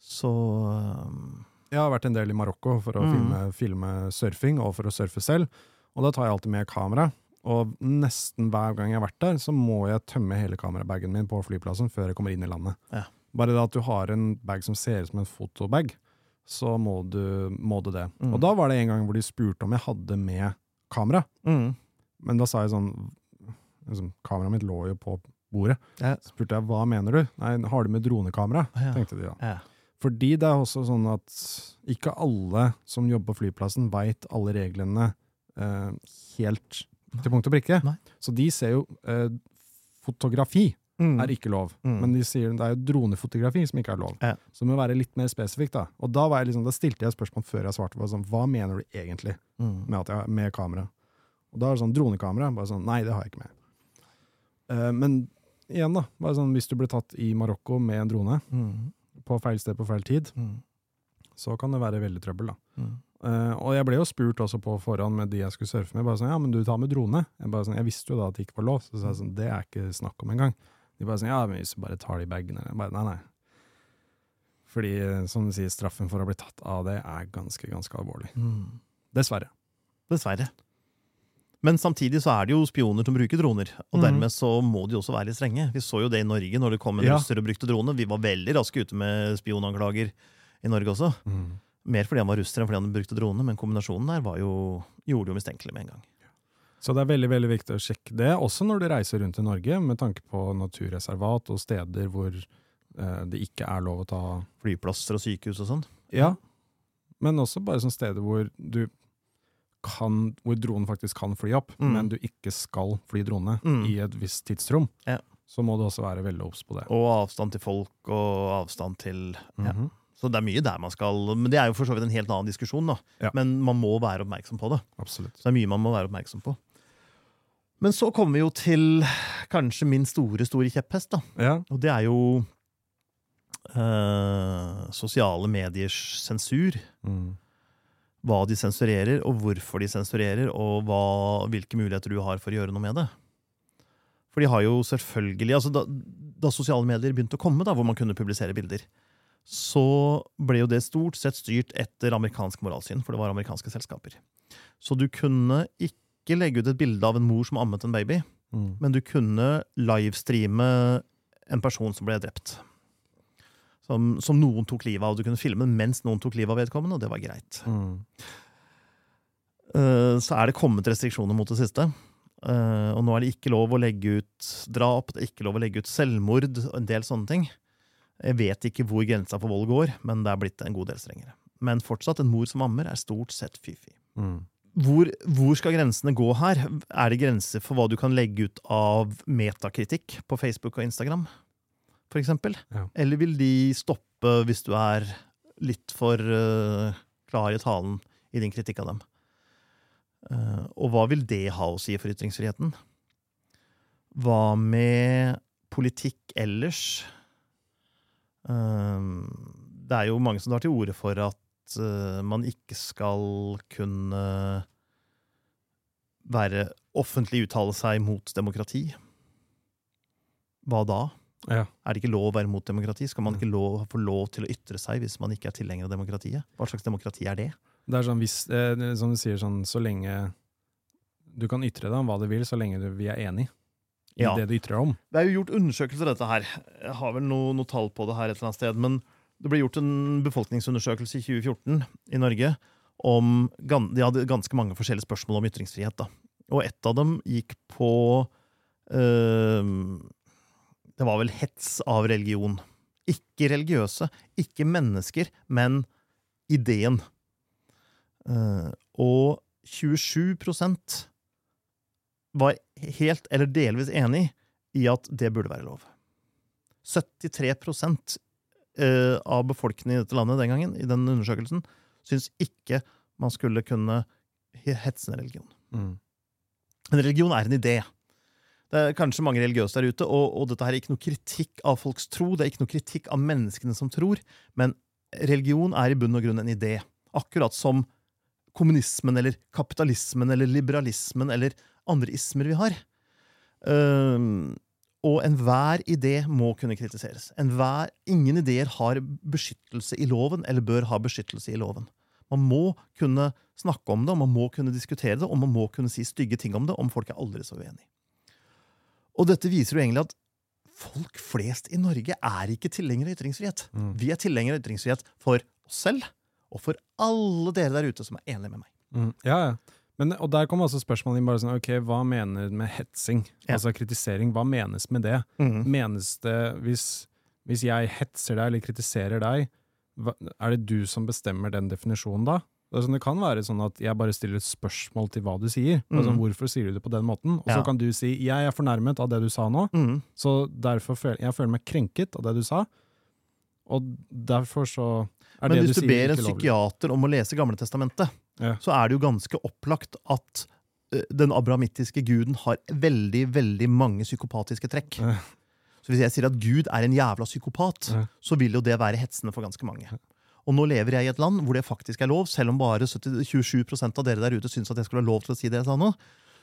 så øhm, Jeg har vært en del i Marokko for å Mm. filme, filme surfing, og for å surfe selv. Og da tar jeg alltid med kamera. Og nesten hver gang jeg har vært der, så må jeg tømme hele kamerabagen min på flyplassen før jeg kommer inn i landet. Ja. Bare det at du har en bag som ser ut som en fotobag, så må du, må du det. Mm. Og da var det en gang hvor de spurte om jeg hadde med kamera. Mm. Men da sa jeg sånn liksom, Kameraet mitt lå jo på bordet. Ja. Så spurte jeg hva mener du? Nei, har du med dronekamera? Ja. tenkte de da. Ja. Fordi det er også sånn at ikke alle som jobber på flyplassen, veit alle reglene eh, helt til punkt og prikke. Nei. Så de ser jo eh, Fotografi Mm. er ikke lov, Mm. men de sier det er jo dronefotografi som ikke er lov. Ja. Så det må være litt mer spesifikt. Da Og da, liksom, da stilte jeg spørsmål før jeg svarte. På, sånn, hva mener du egentlig Mm. med, jeg, med kamera? Og da er det sånn dronekamera. Bare sånn, nei, det har jeg ikke med. Uh, men igjen, da. Bare sånn, hvis du blir tatt i Marokko med en drone Mm. På feil sted på feil tid, Mm. så kan det være veldig trøbbel. da. Mm. Uh, og jeg ble jo spurt også på forhånd med de jeg skulle surfe med. bare sånn, ja, men du tar med drone? Jeg, bare sånn, jeg visste jo da at det ikke var lov, så sa jeg sånn, det er ikke snakk om engang. De bare sånn, ja, men hvis du bare tar det i bagen. Jeg bare, nei, nei. Fordi, eh, som du sier, straffen for å bli tatt av det er ganske, ganske alvorlig. Mm. Dessverre. Dessverre. Men samtidig så er det jo spioner som bruker droner, og mm. dermed så må de også være litt strenge. Vi så jo det i Norge når det kom en Ja. russer og brukte drone. Vi var veldig raske ute med spionanklager i Norge også. Mer fordi han var russer enn fordi han brukte drone, men kombinasjonen der var jo, gjorde det jo mistenkelig med en gang. Så det er veldig veldig viktig å sjekke det, også når du reiser rundt i Norge, med tanke på naturreservat og steder hvor eh, det ikke er lov å ta Flyplasser og sykehus og sånn. Ja, men også bare sånne steder hvor du kan, hvor dronen faktisk kan fly opp, Mm. men du ikke skal fly drone Mm. i et visst tidsrom, Ja. så må du også være veldig obs på det. Og avstand til folk og avstand til ja. Mhm. Så det er mye der man skal Men det er jo for så vidt en helt annen diskusjon, da. Ja. Men man må være oppmerksom på det. Absolutt. Så det er mye man må være oppmerksom på. Men så kommer vi jo til kanskje min store, store kjepphest, da. Ja, Og det er jo øh, sosiale mediers sensur. mm. Hva de sensurerer, og hvorfor de sensurerer, og hva, hvilke muligheter du har for å gjøre noe med det. For de har jo selvfølgelig altså da, da sosiale medier begynte å komme, da, hvor man kunne publisere bilder, så ble jo det stort sett styrt etter amerikansk moralsyn, for det var amerikanske selskaper. Så du kunne ikke legge ut et bilde av en mor som ammet en baby, Mm. men du kunne livestreame en person som ble drept. Som, som noen tok livet av. Du kunne filme mens noen tok livet av vedkommende, og det var greit. Mm. Eh, Så er det kommet restriksjoner mot det siste. Eh, Og nå er det ikke lov å legge ut drap, det er ikke lov å legge ut selvmord og en del sånne ting. Jeg vet ikke hvor grensa for vold går, men det er blitt en god del strengere. Men fortsatt, en mor som ammer er stort sett fy-fy. Mm. Hvor, hvor skal grensene gå her? Er det grenser for hva du kan legge ut av metakritikk på Facebook og Instagram, eksempel? Ja. Eller vil de stoppe hvis du er litt for uh, klar i talen i din kritikk av dem? Uh, og hva vil det ha å si for ytringsfriheten? Hva med politikk ellers? Uh, det er jo mange som tar til orde for at man ikke skal kunne være offentlig uttale seg mot demokrati. Hva da? Ja. Er det ikke lov å være mot demokrati? Skal man ikke lov, få lov til å ytre seg hvis man ikke er tilhenger av demokratiet? Hva slags demokrati er det? Det er sånn, hvis, eh, som du sier, sånn, så lenge du kan ytre deg om hva du vil, så lenge du, vi er enig i Ja. det du ytrer om. Det er jo gjort undersøkelser av dette her. Jeg har vel noe, noe tall på det her et eller annet sted. Men det ble gjort en befolkningsundersøkelse i 2014 i Norge om De hadde ganske mange forskjellige spørsmål om ytringsfrihet. da. Og ett av dem gikk på eh, Det var vel hets av religion. Ikke religiøse, ikke mennesker, men ideen. Eh, og 27% var helt eller delvis enig i at det burde være lov. 73 eh, av befolkningen i dette landet den gangen, i den undersøkelsen, syns ikke man skulle kunne hetse en religion. Mm. En religion er en idé. Det er kanskje mange religiøse der ute, og, og dette her er ikke noe kritikk av folks tro, det er ikke noe kritikk av menneskene som tror, men religion er i bunn og grunn en idé. Akkurat som kommunismen eller kapitalismen eller liberalismen eller andre ismer vi har. Um, og enhver idé må kunne kritiseres. Enhver, ingen ideer har beskyttelse i loven, eller bør ha beskyttelse i loven. Man må kunne snakke om det, og man må kunne diskutere det, og man må kunne si stygge ting om det om folk er aldri så uenige. Og dette viser jo egentlig at folk flest i Norge er ikke tilhengere av ytringsfrihet. Mm. Vi er tilhengere av ytringsfrihet for oss selv Og for alle dere der ute som er enige med meg. Mm. Ja, ja. Men, og der kommer også spørsmålet inn bare sånn, ok, hva mener du med hetsing? Ja. Altså kritisering, hva menes med det? Menes det, hvis, hvis jeg hetser deg eller kritiserer deg, hva, er det du som bestemmer den definisjonen da? Det, er sånn, det kan være sånn at jeg bare stiller et spørsmål til hva du sier. Mm. Altså, hvorfor sier du det på den måten? Og så Ja. kan du si, jeg er fornærmet av det du sa nå, Mm. så derfor føler jeg føler meg krenket av det du sa. Og derfor så er Men det hvis du du ber en psykiater om å lese Gamle testamentet, Ja. så er det jo ganske opplagt at den abrahamittiske guden har veldig, veldig mange psykopatiske trekk. Ja. Så hvis jeg sier at Gud er en jævla psykopat, Ja. så vil jo det være hetsende for ganske mange. Og nå lever jeg i et land hvor det faktisk er lov, selv om bare 70, 27% av dere der ute syns at jeg skulle ha lov til å si det jeg sa nå,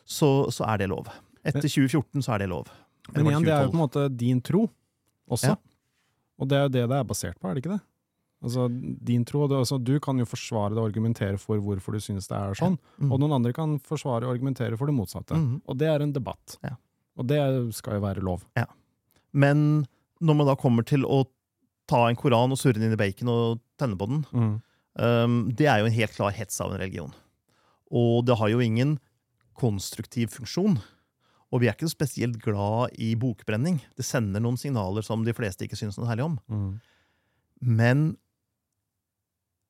så, så er det lov. Etter 2014 så er det lov. Men Eller var igjen, det er jo på en måte din tro også. Ja. Og det er jo det det er basert på, er det ikke det? Altså, din tro, det, altså, Du kan jo forsvare det og argumentere for hvorfor du synes det er sånn, Mm. og noen andre kan forsvare og argumentere for det motsatte. Mm. Og det er en debatt. Ja. Og det skal jo være lov. Men når man da kommer til å ta en koran og surre den inn i bacon og tenne på den, um, det er jo en helt klar hets av en religion. Og det har jo ingen konstruktiv funksjon. Og vi er ikke spesielt glad i bokbrenning. Det sender noen signaler som de fleste ikke syns noe særlig om. Mm. Men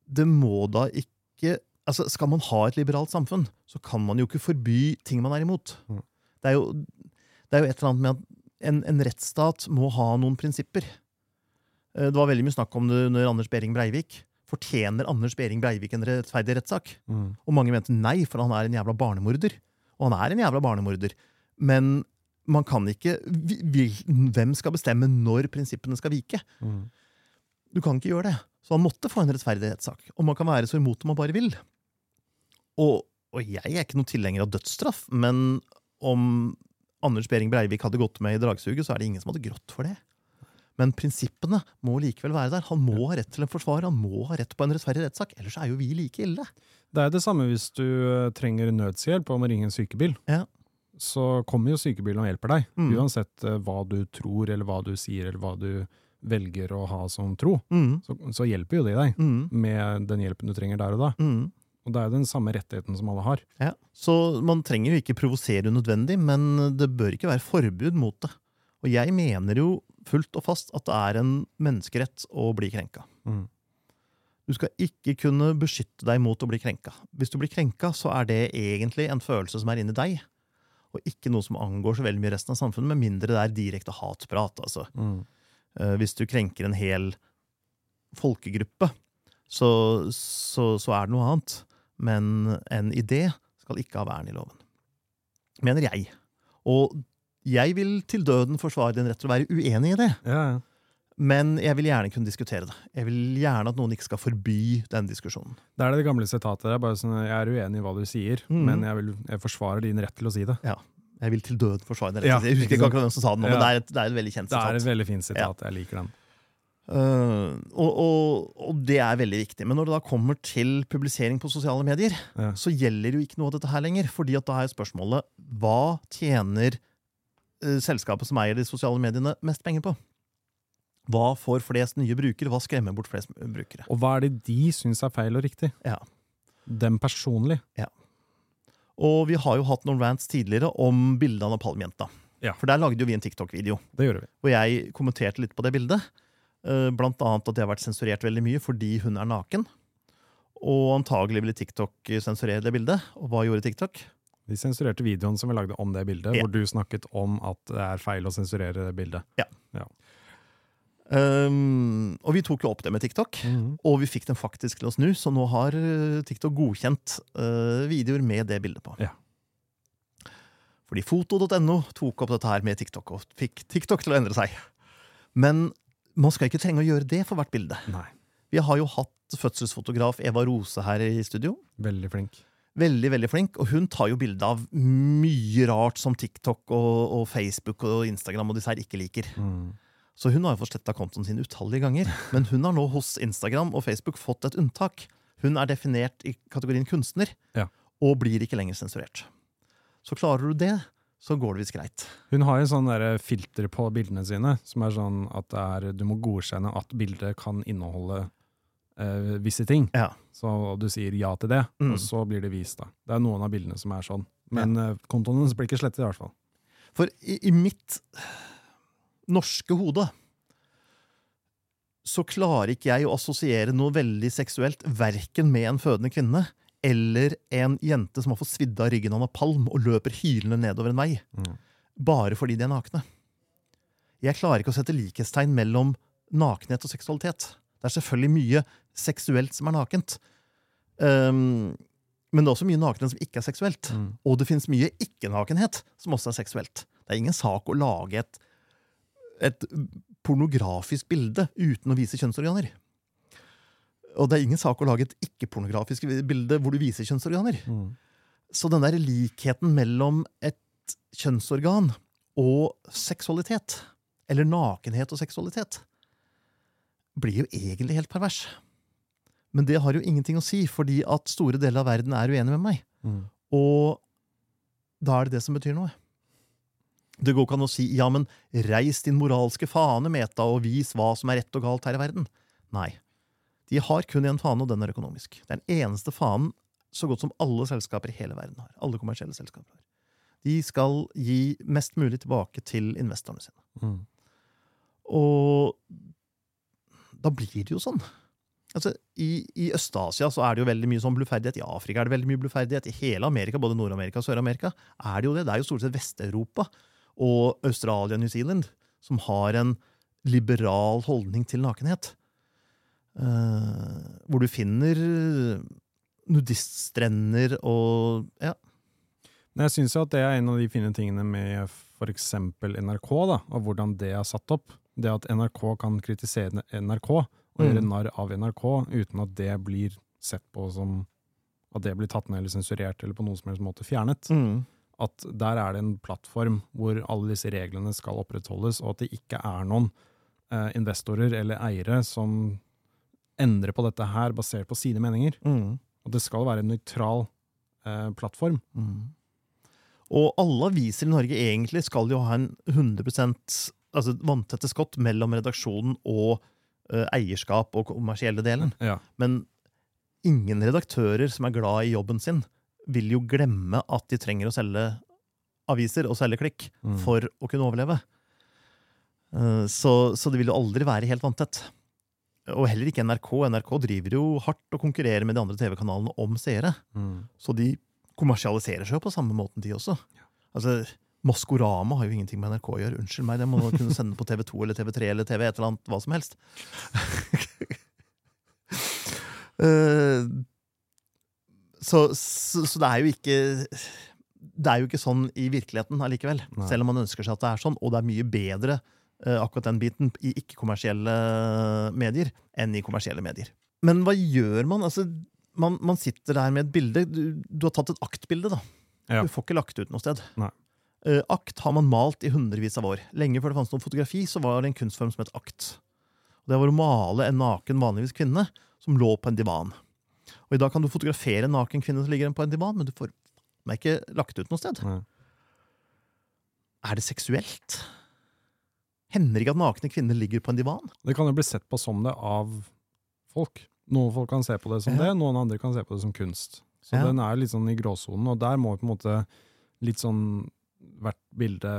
det må da ikke altså Skal man ha et liberalt samfunn, så kan man jo ikke forby ting man er imot. Mm. Det, er jo, det er jo et eller annet med at en, en rettsstat må ha noen prinsipper. Eh, Det var veldig mye snakk om det under Anders Behring Breivik. Fortjener Anders Behring Breivik en rettferdig rettssak? Mm. Og mange mente nei, for han er en jævla barnemorder. Og han er en jævla barnemorder. Men man kan ikke Hvem skal bestemme når prinsippene skal vike? Mm. Du kan ikke gjøre det. Så han måtte få en rettferdig rettssak. Og man kan være så imot det man bare vil. Og, og jeg er ikke noen tilhenger av dødsstraff, men om Anders Behring Breivik hadde gått med i dragsuget, så er det ingen som hadde grått for det. Men prinsippene må likevel være der. Han må ha rett til en forsvarer, han må ha rett på en rettferdig rettssak. Ellers er jo vi like ille. Det er det samme hvis du eh, trenger nødshjelp og må ringe en sykebil. Ja. Så kommer jo sykebilen og hjelper deg, Mm. uansett eh, hva du tror, eller hva du sier, eller hva du velger å ha som tro. Mm. Så, så hjelper jo de deg Mm. med den hjelpen du trenger der og da. Mm. Og det er jo den samme rettigheten som alle har. Ja. Så man trenger jo ikke provosere unødvendig, men det bør ikke være forbud mot det. Og jeg mener jo fullt og fast at det er en menneskerett å bli krenka. Mm. Du skal ikke kunne beskytte deg mot å bli krenka. Hvis du blir krenka, så er det egentlig en følelse som er inni deg, og ikke noe som angår så veldig mye resten av samfunnet, med mindre det er direkte hatprat. Altså, Mm. eh, hvis du krenker en hel folkegruppe, så, så, så er det noe annet. Men en idé skal ikke ha vern i loven. Mener jeg. Og jeg vil til døden forsvare din rett til å være uenig i det. Ja, ja. Men jeg vil gjerne kunne diskutere det. Jeg vil gjerne at noen ikke skal forby den diskusjonen. Det er det gamle sitatet. Det er bare sånn, Jeg er uenig i hva du sier, Mm. men jeg, vil, jeg forsvarer din rett til å si det. Ja. Jeg vil til døden forsvare din rett Ja, det. jeg husker ikke akkurat hvem som sa det nå, men det er, et, det er et veldig kjent sitat. Det er et veldig fint sitat. Jeg liker den. Uh, og, og, og det er veldig viktig. Men når det da kommer til publisering på sosiale medier, Ja. så gjelder jo ikke noe av dette her lenger. fordi at da er spørsmålet hva tjener selskapet som eier de sosiale mediene, mest penger på? Hva får flest nye brukere? Hva skremmer bort flest brukere? Og hva er det de syns er feil og riktig? Ja. Dem personlig. Og vi har jo hatt noen rants tidligere om bildet av Napalm-jenta. Ja. For der lagde jo vi en TikTok-video Det gjorde vi. Og jeg kommenterte litt på det bildet. Eh, Blant annet at det har vært sensurert veldig mye fordi hun er naken. Og antagelig ville TikTok sensurere det bildet. Og hva gjorde TikTok? Vi sensurerte videoen som vi lagde om det bildet, Ja. hvor du snakket om at det er feil å sensurere det bildet. Um, og vi tok jo opp det med TikTok, Mhm. og vi fikk den faktisk til å snu. Så nå har eh, TikTok godkjent uh, videoer med det bildet på. Ja. Fordi foto.no tok opp dette her med TikTok, og fikk TikTok til å endre seg. Men man skal ikke trenge å gjøre det for hvert bilde. Nei. Vi har jo hatt fødselsfotograf Eva Rose her i studio. Veldig flink. Veldig, veldig flink, og hun tar jo bilde av mye rart som TikTok og, og Facebook og Instagram og disse her ikke liker. Mm. Så hun har jo fått sletta kontoen sin utallige ganger. Men hun har nå hos Instagram og Facebook fått et unntak. Hun er definert i kategorien kunstner, Ja. og blir ikke lenger sensurert. Så klarer du det, så går det visst greit. Hun har jo sånn filter på bildene sine, som er sånn at det er, du må godkjenne at bildet kan inneholde eh, visse ting. Ja. Så du sier ja til det, Mm. og så blir det vist. da. Det er noen av bildene som er sånn. Men eh, kontoen hennes blir ikke slettet, i hvert fall. For i, i mitt norske hode så klarer ikke jeg å assosiere noe veldig seksuelt verken med en fødende kvinne eller en jente som har fått svidd av ryggen av napalm og løper hylende nedover en vei, Mm. bare fordi de er nakne. Jeg klarer ikke å sette likhetstegn mellom nakenhet og seksualitet. Det er selvfølgelig mye seksuelt som er nakent. Um, men det er også mye nakenhet som ikke er seksuelt. Mm. Og det finnes mye ikke-nakenhet som også er seksuelt. Det er ingen sak å lage et, et pornografisk bilde uten å vise kjønnsorganer. Og det er ingen sak å lage et ikke-pornografisk bilde hvor du viser kjønnsorganer. Mm. Så den der likheten mellom et kjønnsorgan og seksualitet, eller nakenhet og seksualitet, blir jo egentlig helt pervers. Men det har jo ingenting å si, fordi at store deler av verden er uenig med meg. Mm. Og da er det det som betyr noe. Det går ikke an å si ja, men reis din moralske fane, Meta, og vis hva som er rett og galt her i verden. Nei. De har kun én fane, og den er økonomisk. Det er den eneste fanen så godt som alle selskaper i hele verden har. Alle kommersielle selskaper har. De skal gi mest mulig tilbake til investorene sine. Mm. Og da blir det jo sånn. Altså, I i Øst-Asia så er det jo veldig mye sånn bluferdighet. I Afrika er det veldig mye bluferdighet. I hele Amerika, både Nord-Amerika og Sør-Amerika, er det jo det. Det er jo stort sett Vest-Europa og Australia og New Zealand som har en liberal holdning til nakenhet. Uh, hvor du finner nudiststrender og ja. Men jeg syns at det er en av de fine tingene med f.eks. NRK, da, og hvordan det er satt opp. Det at NRK kan kritisere NRK og Mm. gjøre narr av NRK uten at det blir sett på som At det blir tatt ned eller sensurert eller på noen som helst måte fjernet. Mm. At der er det en plattform hvor alle disse reglene skal opprettholdes, og at det ikke er noen eh, investorer eller eiere som endrer på dette her basert på sine meninger. Mm. At det skal være en nøytral eh, plattform. Mm. Og alle aviser i Norge egentlig skal jo ha en 100% altså vanntette skott mellom redaksjonen og eierskap og kommersielle delen. Ja. Men ingen redaktører som er glad i jobben sin, vil jo glemme at de trenger å selge aviser og selge klikk Mm. for å kunne overleve. Eh, Så, så det vil jo aldri være helt vanntett. Og heller ikke NRK. NRK driver jo hardt og konkurrerer med de andre TV-kanalene om seere. Mm. Så de kommersialiserer seg jo på samme måten, de også. Altså, Maskorama har jo ingenting med NRK å gjøre. Unnskyld meg, det må man kunne sende på TV2 eller TV3 eller TV et eller annet, hva som helst. Eh, så, så, så det er jo ikke Det er jo ikke sånn i virkeligheten allikevel. Nei. Selv om man ønsker seg at det er sånn, og det er mye bedre eh, akkurat den biten i ikke-kommersielle medier enn i kommersielle medier. Men hva gjør man? Altså, man, man sitter der med et bilde. Du, du har tatt et aktbilde, da. Ja. Du får ikke lagt ut noe sted. Nei. Eh, akt har man malt i hundrevis av år. Lenge før det fantes noe fotografi, så var det en kunstform som het akt. Og det var å male en naken, vanligvis kvinne, som lå på en divan. Og i dag kan du fotografere en naken kvinne som ligger på en divan, men du får den er ikke lagt ut noe sted. Nei. Er det seksuelt? Hender ikke at nakne kvinner ligger på en divan? Det kan jo bli sett på som det av folk. Noen folk kan se på det som Ja. det, noen andre kan se på det som kunst. Så Ja. den er litt sånn i gråsonen, og der må vi på en måte litt sånn hvert bilde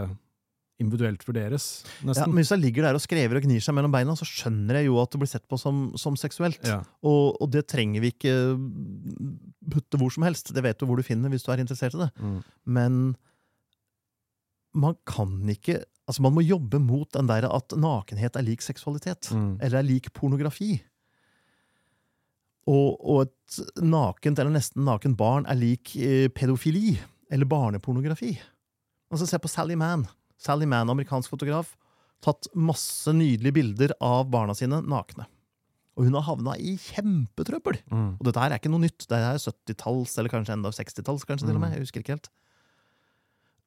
individuelt vurderes, Ja, men Hvis jeg ligger der og skrever og gnir seg mellom beina, så skjønner jeg jo at det blir sett på som, som seksuelt. Ja. Og, og det trenger vi ikke putte hvor som helst. Det vet du hvor du finner hvis du er interessert i det. Mm. Men man kan ikke Altså, man må jobbe mot den der at nakenhet er lik seksualitet. Mm. Eller er lik pornografi. Og, og et nakent eller nesten naken barn er lik eh, pedofili. Eller barnepornografi. Altså, se på Sally Mann. Sally Mann, amerikansk fotograf. Tatt masse nydelige bilder av barna sine nakne. Og hun har havna i kjempetrøbbel. Mm. Og dette her er ikke noe nytt. Det er 70-talls, eller kanskje enda 60-talls, kanskje til og med. Jeg husker ikke helt.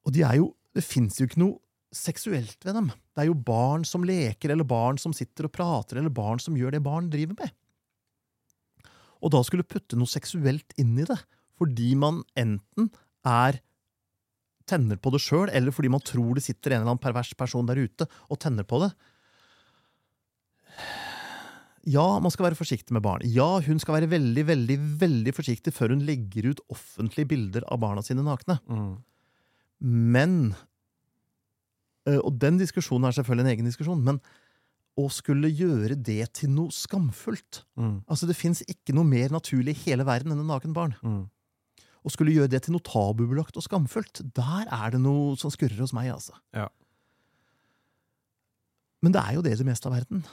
Og de er jo, det fins jo ikke noe seksuelt ved dem. Det er jo barn som leker, eller barn som sitter og prater, eller barn som gjør det barn driver med. Og da skulle putte noe seksuelt inn i det, fordi man enten er tenner på det sjøl, eller fordi man tror det sitter en eller annen pervers person der ute og tenner på det. Ja, man skal være forsiktig med barn. Ja, hun skal være veldig, veldig, veldig forsiktig før hun legger ut offentlige bilder av barna sine nakne. Mm. Men eh, Og den diskusjonen er selvfølgelig en egen diskusjon, men å skulle gjøre det til noe skamfullt Mm. Altså, Det fins ikke noe mer naturlig i hele verden enn en naken barn. Mm. Å skulle gjøre det til noe tabubelagt og skamfullt, der er det noe som skurrer hos meg, altså. Ja. Men det er jo det i det meste av verden.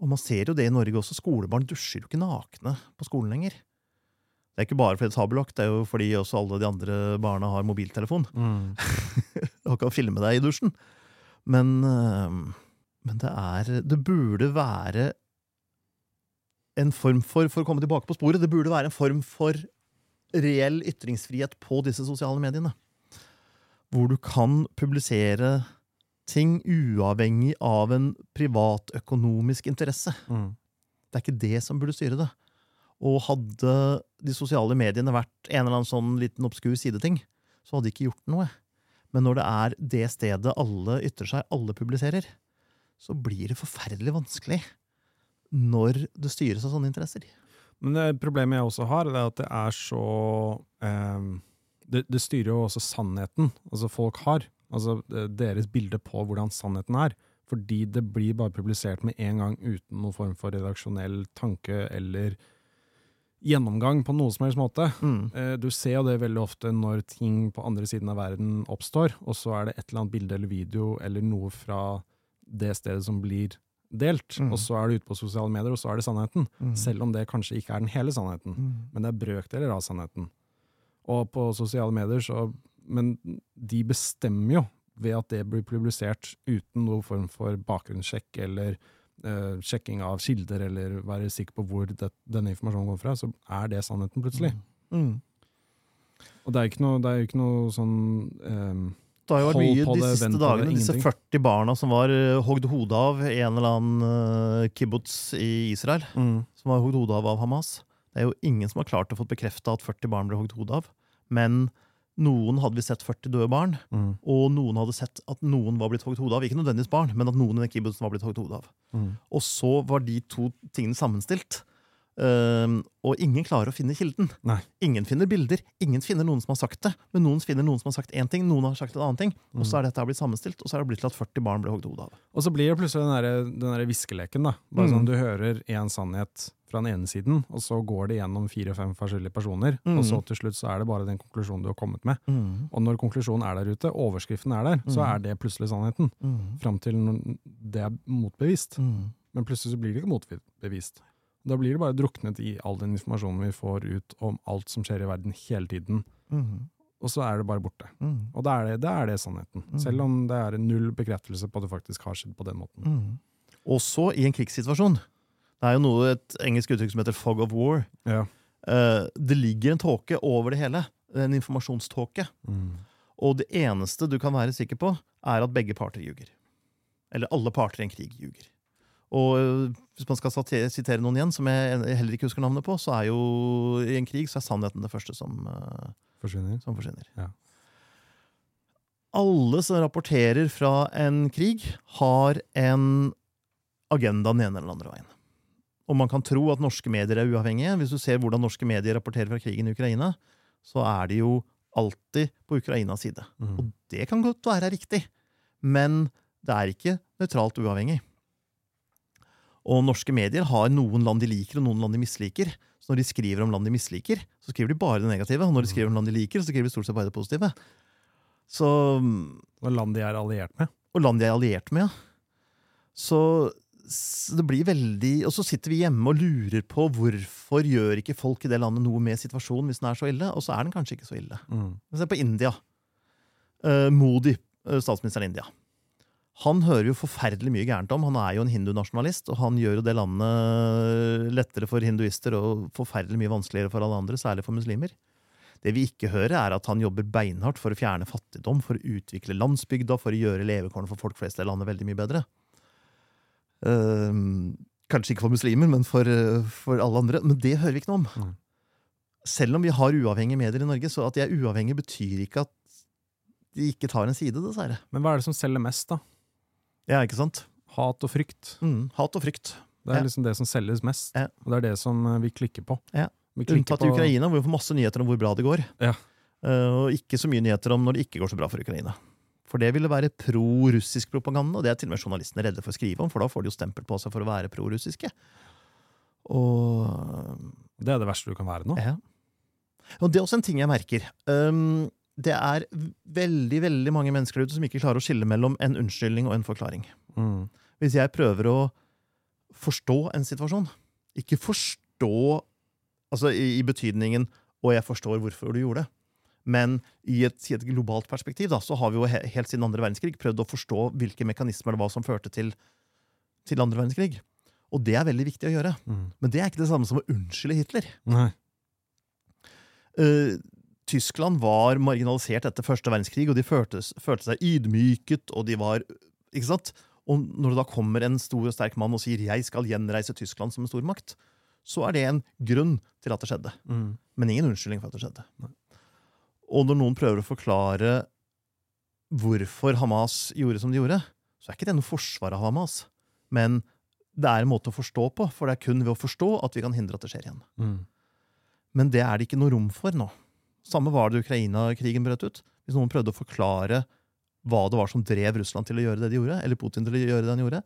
Og man ser jo det i Norge også. Skolebarn dusjer jo ikke nakne på skolen lenger. Det er ikke bare fordi det er tabulagt, det er jo fordi også alle de andre barna har mobiltelefon Mm. og kan filme deg i dusjen. Men, men det er Det burde være en form for For å komme tilbake på sporet, det burde være en form for reell ytringsfrihet på disse sosiale mediene. Hvor du kan publisere ting uavhengig av en privatøkonomisk interesse. Mm. Det er ikke det som burde styre det. Og hadde de sosiale mediene vært en eller annen sånn liten obskur sideting, så hadde de ikke gjort noe. Men når det er det stedet alle ytrer seg, alle publiserer, så blir det forferdelig vanskelig når det styres av sånne interesser. Men det problemet jeg også har, er at det er så eh, det, det styrer jo også sannheten altså folk har. Altså eh, deres bilde på hvordan sannheten er. Fordi det blir bare publisert med en gang uten noen form for redaksjonell tanke eller gjennomgang på noen som helst måte. Mm. Eh, Du ser jo det veldig ofte når ting på andre siden av verden oppstår, og så er det et eller annet bilde eller video eller noe fra det stedet som blir delt, Mm. og så er det ute på sosiale medier, og så er det sannheten. Mm. Selv om det kanskje ikke er den hele sannheten, Mm. men det er brøkdeler av sannheten. Og på sosiale medier så Men de bestemmer jo ved at det blir publisert uten noen form for bakgrunnssjekk eller eh, sjekking av kilder, eller være sikker på hvor det, denne informasjonen kommer fra, så er det sannheten plutselig. Mm. Og det er ikke noe, det er jo ikke noe sånn eh, Det har jo vært mye de siste vent dagene. Disse 40 barna som var uh, hogd hodet av en eller annen uh, kibbutz i Israel. Som var hogd hodet av av Hamas. Det er jo ingen som har klart å få bekrefta at 40 barn ble hogd hodet av. Men noen hadde vi sett 40 døde barn, Mm. og noen hadde sett at noen var blitt hogd hodet av. Ikke nødvendigvis barn, men at noen i den kibbutzen var blitt hogd hodet av. Mm. Og så var de to tingene sammenstilt. Ehm, og ingen klarer å finne kilden. Nei. Ingen finner bilder, ingen finner noen som har sagt det. Men noen finner noen som har sagt én ting, noen har sagt en annen ting. Og så er dette blitt sammenstilt, og så er det blitt til at 40 barn ble hogd hodet av. Og så blir det plutselig den der, den der viskeleken. da. Bare Mm. sånn Du hører én sannhet fra den ene siden, og så går det gjennom fire-fem forskjellige personer, Mm. og så til slutt så er det bare den konklusjonen du har kommet med. Og når konklusjonen er der ute, overskriften er der, så Mm. er det plutselig sannheten. Fram til det er motbevist. Men plutselig så blir det ikke motbevist. Da blir det bare druknet i all den informasjonen vi får ut om alt som skjer i verden hele tiden. Og så er det bare borte. Og da er det, da er det sannheten. Mm. Selv om det er null bekreftelse på at det faktisk har skjedd på den måten. Også i en krigssituasjon. Det er jo noe, et engelsk uttrykk som heter 'fog of war'. Ja. Eh, det ligger en tåke over det hele. En informasjonståke. Mm. Og det eneste du kan være sikker på, er at begge parter ljuger. Eller alle parter i en krig ljuger. Og øh, hvis man skal sitere noen igjen, som jeg heller ikke husker navnet på, så er jo i en krig så er sannheten det første som, uh, Forsvinner. som forsvinner. Ja. Alle som rapporterer fra en krig, har en agenda den ene eller den andre veien. Og man kan tro at norske medier er uavhengige. Hvis du ser hvordan norske medier rapporterer fra krigen i Ukraina, så er de jo alltid på Ukrainas side. Mm. Og det kan godt være riktig, men det er ikke nøytralt uavhengig. Og norske medier har noen land de liker, og noen land de misliker. Så når de skriver om land de misliker, så skriver de bare det negative. Og når de skriver om land de liker, så skriver de stort sett bare det positive. Så, Og land de er alliert med. og land de er alliert med, ja. Så det blir veldig Og så sitter vi hjemme og lurer på hvorfor gjør ikke folk i det landet noe med situasjonen hvis den er så ille, og så er den kanskje ikke så ille. Mm. Se på India. Uh, Modi, eh, statsministeren i India. Han hører jo forferdelig mye gærent om. Han er jo en hindunasjonalist, og han gjør jo det landet lettere for hinduister og forferdelig mye vanskeligere for alle andre, særlig for muslimer. Det vi ikke hører, er at han jobber beinhardt for å fjerne fattigdom, for å utvikle landsbygda, for å gjøre levekårene for folk flest i landet veldig mye bedre. Uh, kanskje ikke for muslimer, men for, eh, for alle andre. Men det hører vi ikke noe om. Mm. Selv om vi har uavhengige medier i Norge, så at de er uavhengige, betyr ikke at de ikke tar en side, dessverre. Men hva er det som selger mest, da? Ja, ikke sant? Hat og frykt. Mm, hat og frykt. Det er Ja. liksom det som selges mest, Ja. og det er det som eh, vi klikker på. Ja. Vi klikker Unntatt i Ukraina, hvor vi får masse nyheter om hvor bra det går. Ja. Uh, og ikke så mye nyheter om når det ikke går så bra for Ukraina. For det ville være pro-russisk propaganda, og det er til og med journalistene redde for å skrive om, for da får de jo stempel på seg for å være pro-russiske. Og Det er det verste du kan være nå. Ja. Og det er også en ting jeg merker. Um, det er veldig veldig mange mennesker ute som ikke klarer å skille mellom en unnskyldning og en forklaring. Mm. Hvis jeg prøver å forstå en situasjon, ikke forstå altså i, i betydningen 'og jeg forstår hvorfor du gjorde det', men i et, i et globalt perspektiv da, så har vi jo he, helt siden andre verdenskrig prøvd å forstå hvilke mekanismer det var som førte til, til andre verdenskrig. Og det er veldig viktig å gjøre. Mm. Men det er ikke det samme som å unnskylde Hitler. Nei. Eh, Tyskland var marginalisert etter første verdenskrig, og de følte, følte seg ydmyket, og de var Ikke sant? Og når det da kommer en stor og sterk mann og sier 'jeg skal gjenreise Tyskland som en stormakt', så er det en grunn til at det skjedde. Mm. Men ingen unnskyldning for at det skjedde. Nei. Og når noen prøver å forklare hvorfor Hamas gjorde som de gjorde, så er ikke det noe forsvar av Hamas. Men det er en måte å forstå på, for det er kun ved å forstå at vi kan hindre at det skjer igjen. Mm. Men det er det ikke noe rom for nå. Samme var det Ukraina-krigen brøt ut. Hvis noen prøvde å forklare hva det var som drev Russland til å gjøre det de gjorde, eller Putin til å gjøre det han gjorde,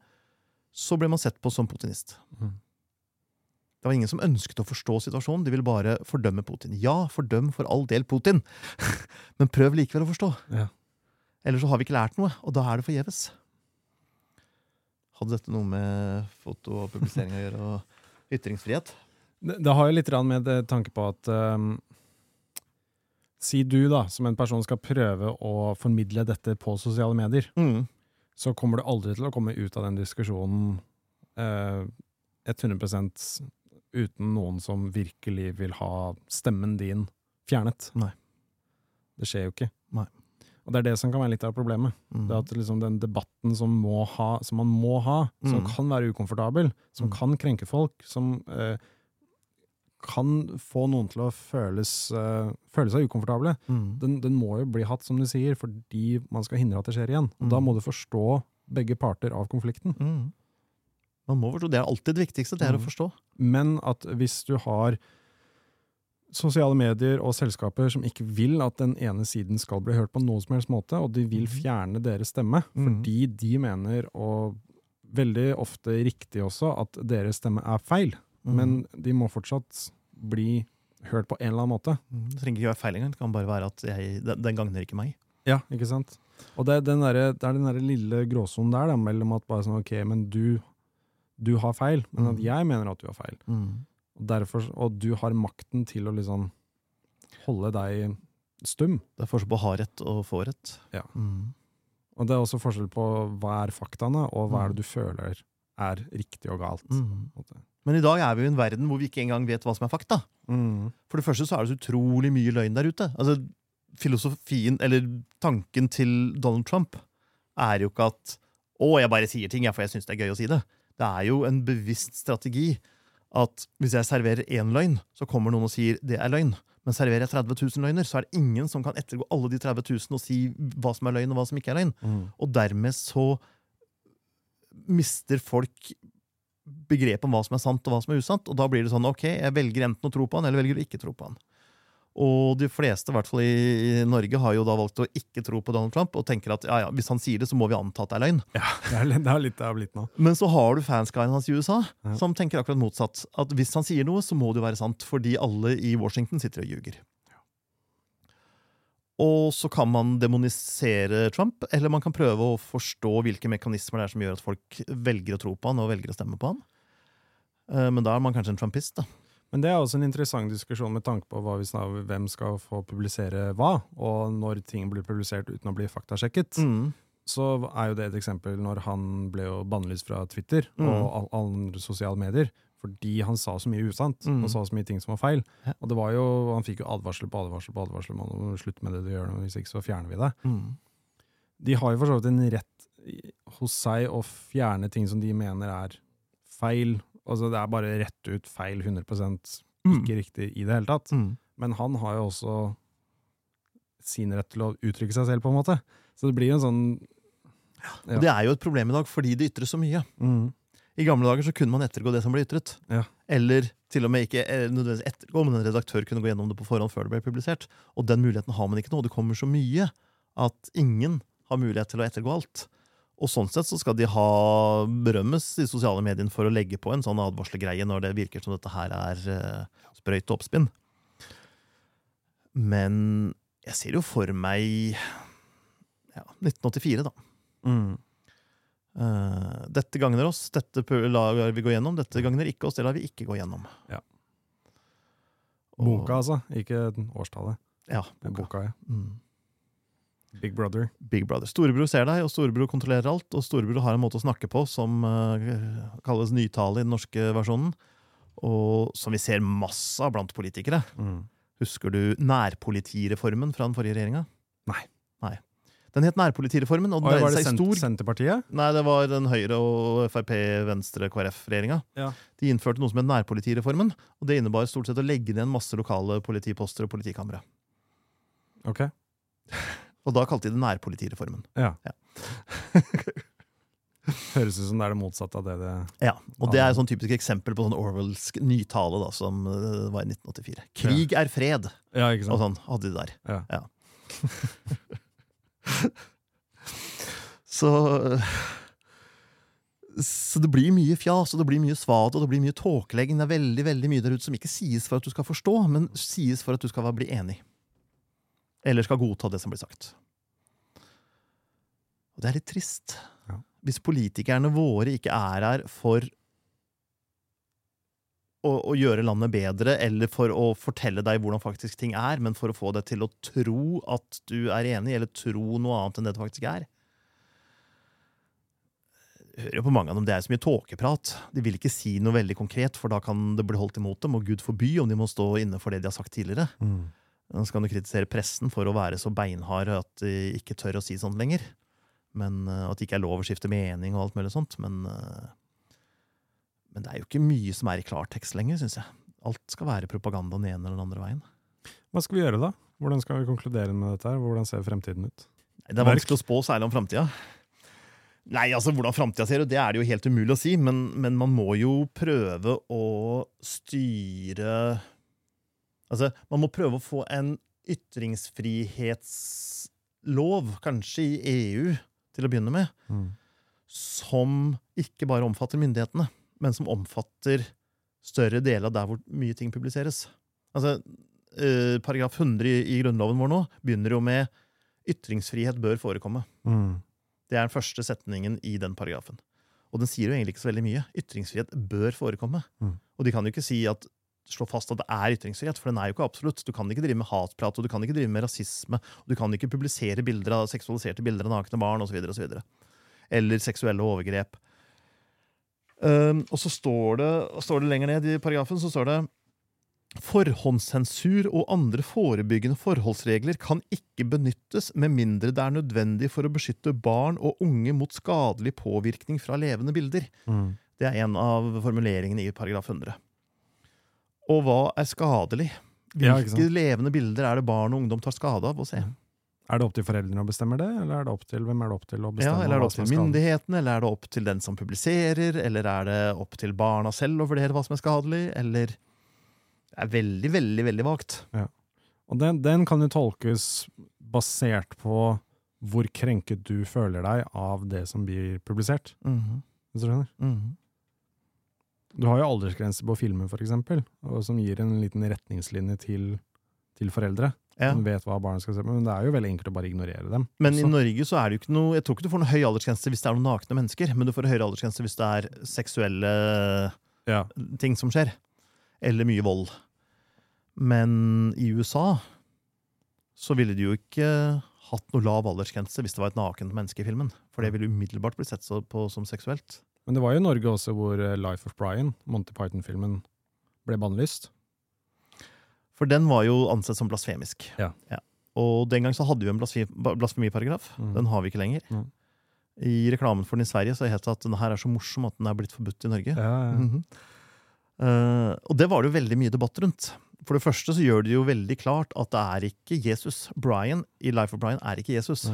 så ble man sett på som putinist. Mm. Det var ingen som ønsket å forstå situasjonen, de ville bare fordømme Putin. Ja, fordøm for all del Putin, men prøv likevel å forstå. Ja. Ellers så har vi ikke lært noe, og da er det forgjeves. Hadde dette noe med foto og publisering å gjøre, og ytringsfrihet? Det, det har jo litt med det tanke på at ehm, Si du, da, som en person skal prøve å formidle dette på sosiale medier, Mm. så kommer du aldri til å komme ut av den diskusjonen eh, 100% uten noen som virkelig vil ha stemmen din fjernet. Nei. Det skjer jo ikke. Nei. Og det er det som kan være litt av problemet. Mm. Det at liksom den debatten som, må ha, som man må ha, som Mm. kan være ukomfortabel, som Mm. kan krenke folk, som eh, kan få noen til å føles, uh, føle seg ukomfortable, Mm. den, den må jo bli hatt, som du sier, fordi man skal hindre at det skjer igjen. Og Da Mm. må du forstå begge parter av konflikten. Mm. Man må forstå, Det er alltid det viktigste. det er å Mm. forstå. Men at hvis du har sosiale medier og selskaper som ikke vil at den ene siden skal bli hørt på noen som helst måte, og de vil Mhm. fjerne deres stemme, Mhm. fordi de mener, og veldig ofte riktig også, at deres stemme er feil, Mm. men de må fortsatt bli hørt på en eller annen måte. Mm. Det trenger ikke være feil engang. Det kan bare være at jeg, den, den gagner ikke meg. Ja, ikke sant? Og det er den, der, det er den der lille gråsonen der, da, mellom at bare sånn, ok, men du, du har feil, men at Mhm. jeg mener at du har feil. Og, derfor, og du har makten til å liksom holde deg stum. Det er forskjell på å ha rett og få rett. Ja. Mm. Og det er også forskjell på hva er faktaene, og hva er Mm. det du føler er riktig og galt. Mm. Men i dag er vi i en verden hvor vi ikke engang vet hva som er fakta. Mm. For det første så er det så utrolig mye løgn der ute. Altså, Filosofien, eller tanken til Donald Trump, er jo ikke at å, jeg bare sier ting for jeg syns det er gøy å si det. Det er jo en bevisst strategi at hvis jeg serverer én løgn, så kommer noen og sier det er løgn. Men serverer jeg 30 000 løgner, så er det ingen som kan ettergå alle de 30 000 og si hva som er løgn og hva som ikke er løgn. Mm. Og dermed så mister folk begrepet om hva som er sant og hva som er usant. Og da blir det sånn ok, jeg velger enten å tro på han, eller velger å ikke tro på han. Og de fleste, i hvert fall i Norge, har jo da valgt å ikke tro på Donald Trump og tenker at ja, ja, hvis han sier det, så må vi anta at det er løgn. Ja, det er, litt- det er litt det har blitt nå. Men så har du fanskaren hans i USA, Ja. som tenker akkurat motsatt. At hvis han sier noe, så må det jo være sant, fordi alle i Washington sitter og ljuger. Og så kan man demonisere Trump, eller man kan prøve å forstå hvilke mekanismer det er som gjør at folk velger å tro på han og velger å stemme på han. Eh, Men da er man kanskje en trumpist, da. Men det er også en interessant diskusjon med tanke på snakker, hvem skal få publisere hva, og når ting blir publisert uten å bli faktasjekket. Mm. Så er jo det et eksempel når han ble jo bannlyst fra Twitter Mm. og alle andre sosiale medier, fordi han sa så mye usant, Mm. og sa så mye ting som var feil. Ja. Og det var jo, han fikk jo advarsel på advarsel på advarsel, om å slutte med det du gjør, hvis ikke så fjerner vi det. Mm. De har jo for så vidt en rett hos seg å fjerne ting som de mener er feil. Altså det er bare rett ut feil 100 Mm. ikke riktig i det hele tatt. Mm. Men han har jo også sin rett til å uttrykke seg selv, på en måte. Så det blir jo en sånn ja. Og det er jo et problem i dag, fordi det ytres så mye. mm. I gamle dager så kunne man ettergå det som ble ytret. Ja. Eller til og med ikke eh, nødvendigvis ettergå, men en redaktør kunne gå gjennom det på forhånd før det ble publisert. Og den muligheten har man ikke nå. Det kommer så mye at ingen har mulighet til å ettergå alt. Og sånn sett så skal de ha berømmes i sosiale medier for å legge på en sånn advarselgreie når det virker som dette her er uh, sprøyt og oppspinn. Men jeg ser jo for meg ja, 1984, da. Mm. Eh, dette gagner oss, dette lar vi gå gjennom, dette gagner ikke oss, det lar vi ikke gå gjennom. Ja. Og- Boka, altså. Ikke årstallet. Ja, boka. Boka, ja. Mm. Big Brother. Big Brother. Storebror ser deg, og storebror kontrollerer alt. Og storebror har en måte å snakke på som uh, kalles nytale i den norske versjonen. Og som vi ser masse av blant politikere. Mm. Husker du nærpolitireformen fra den forrige regjeringa? Nei. Nei. Den het nærpolitireformen, og den Oi, var det Sent Senterpartiet? Nei, det var den Høyre- og Frp, Venstre, KrF-regjeringa. Ja. De innførte noe som het nærpolitireformen, og det innebar stort sett å legge ned en masse lokale politiposter og politikamre. Ok. Og da kalte de det nærpolitireformen. Ja. Ja. Høres ut som det er det motsatte av det det Ja, Og det er et sånn typisk eksempel på sånn Orwellsk nytale da, som eh, var i 1984. Krig er fred, Ja, ikke og sånn hadde de der. Ja. Så så det blir mye fjas, og det blir mye svat og det blir mye tåkelegging. Det er veldig veldig mye der ute som ikke sies for at du skal forstå, men sies for at du skal bli enig. Eller skal godta det som blir sagt. Og det er litt trist. Ja. Hvis politikerne våre ikke er her for å, å gjøre landet bedre, eller for å fortelle deg hvordan faktisk ting er, men for å få deg til å tro at du er enig, eller tro noe annet enn det det faktisk er. Jeg hører jo på mange av dem, Det er så mye tåkeprat. De vil ikke si noe veldig konkret, for da kan det bli holdt imot dem, og Gud forby om de må stå inne for det de har sagt tidligere. Mm. Så kan du kritisere pressen for å være så beinhard at de ikke tør å si sånt lenger. Men eh, At det ikke er lov å skifte mening og alt mulig sånt. Men, eh, men det er jo ikke mye som er i klartekst lenger, syns jeg. Alt skal være propaganda den ene eller den andre veien. Hva skal vi gjøre, da? Hvordan skal vi konkludere med dette? her? Hvordan ser fremtiden ut? Nei, Det er vanskelig å spå særlig om framtida. Nei, altså hvordan framtida ser ut, det er det jo helt umulig å si, men, men man må jo prøve å styre Altså, man må prøve å få en ytringsfrihetslov, kanskje i EU, til å begynne med, Mm. som ikke bare omfatter myndighetene, men som omfatter større deler av der hvor mye ting publiseres. Altså, eh, Paragraf 100 i, i Grunnloven vår nå begynner jo med 'ytringsfrihet bør forekomme'. Mm. Det er den første setningen i den paragrafen. Og den sier jo egentlig ikke så veldig mye. Ytringsfrihet bør forekomme. Mm. Og de kan jo ikke si at slå fast at det er ytringsfrihet, for den er jo ikke absolutt. Du kan ikke drive med hatprat, og du kan ikke drive med rasisme, og du kan ikke publisere bilder av seksualiserte bilder av nakne barn osv. Eller seksuelle overgrep. Um, og så står det, står det lenger ned i paragrafen så står det Forhåndssensur og andre forebyggende forholdsregler kan ikke benyttes med mindre det er nødvendig for å beskytte barn og unge mot skadelig påvirkning fra levende bilder. Mm. Det er en av formuleringene i paragraf 100. Og hva er skadelig? Hvilke ja, levende bilder er det barn og ungdom tar skade av å se? Er det opp til foreldrene å bestemme det, eller er det opp til hvem er det opp til å Ja, eller er det opp til myndighetene, eller er det opp til den som publiserer, eller er det opp til barna selv å vurdere hva som er skadelig, eller Det er veldig, veldig, veldig vagt. Og den, den kan jo tolkes basert på hvor krenket du føler deg av det som blir publisert. Mhm, Hvis du skjønner? mhm. Du har jo aldersgrense på filmer, for eksempel, som gir en liten retningslinje til, til foreldre. Ja. Som vet hva barna skal se på, men det er jo veldig enkelt å bare ignorere dem. Men i. Norge så er det jo ikke noe Jeg tror ikke du får noen høy aldersgrense hvis det er noen nakne mennesker, men du får høyere aldersgrense hvis det er seksuelle Ja. ting som skjer. Eller mye vold. Men i USA så ville de jo ikke hatt noe lav aldersgrense hvis det var et nakent menneske i filmen. For det ville umiddelbart blitt sett på som seksuelt. Men det var jo Norge også hvor eh, Life of Brian, Monty Python-filmen, ble bannlyst. For den var jo ansett som blasfemisk. Ja. Og den gang så hadde vi en blasfemiparagraf. Mm. Den har vi ikke lenger. Mm. I reklamen for den i Sverige så het det at den her er så morsom at den er blitt forbudt i Norge. Ja, ja. -hmm. uh, og det var det jo veldig mye debatt rundt. For det første så gjør det jo veldig klart at det er ikke Jesus. Brian i Life of Brian er ikke Jesus.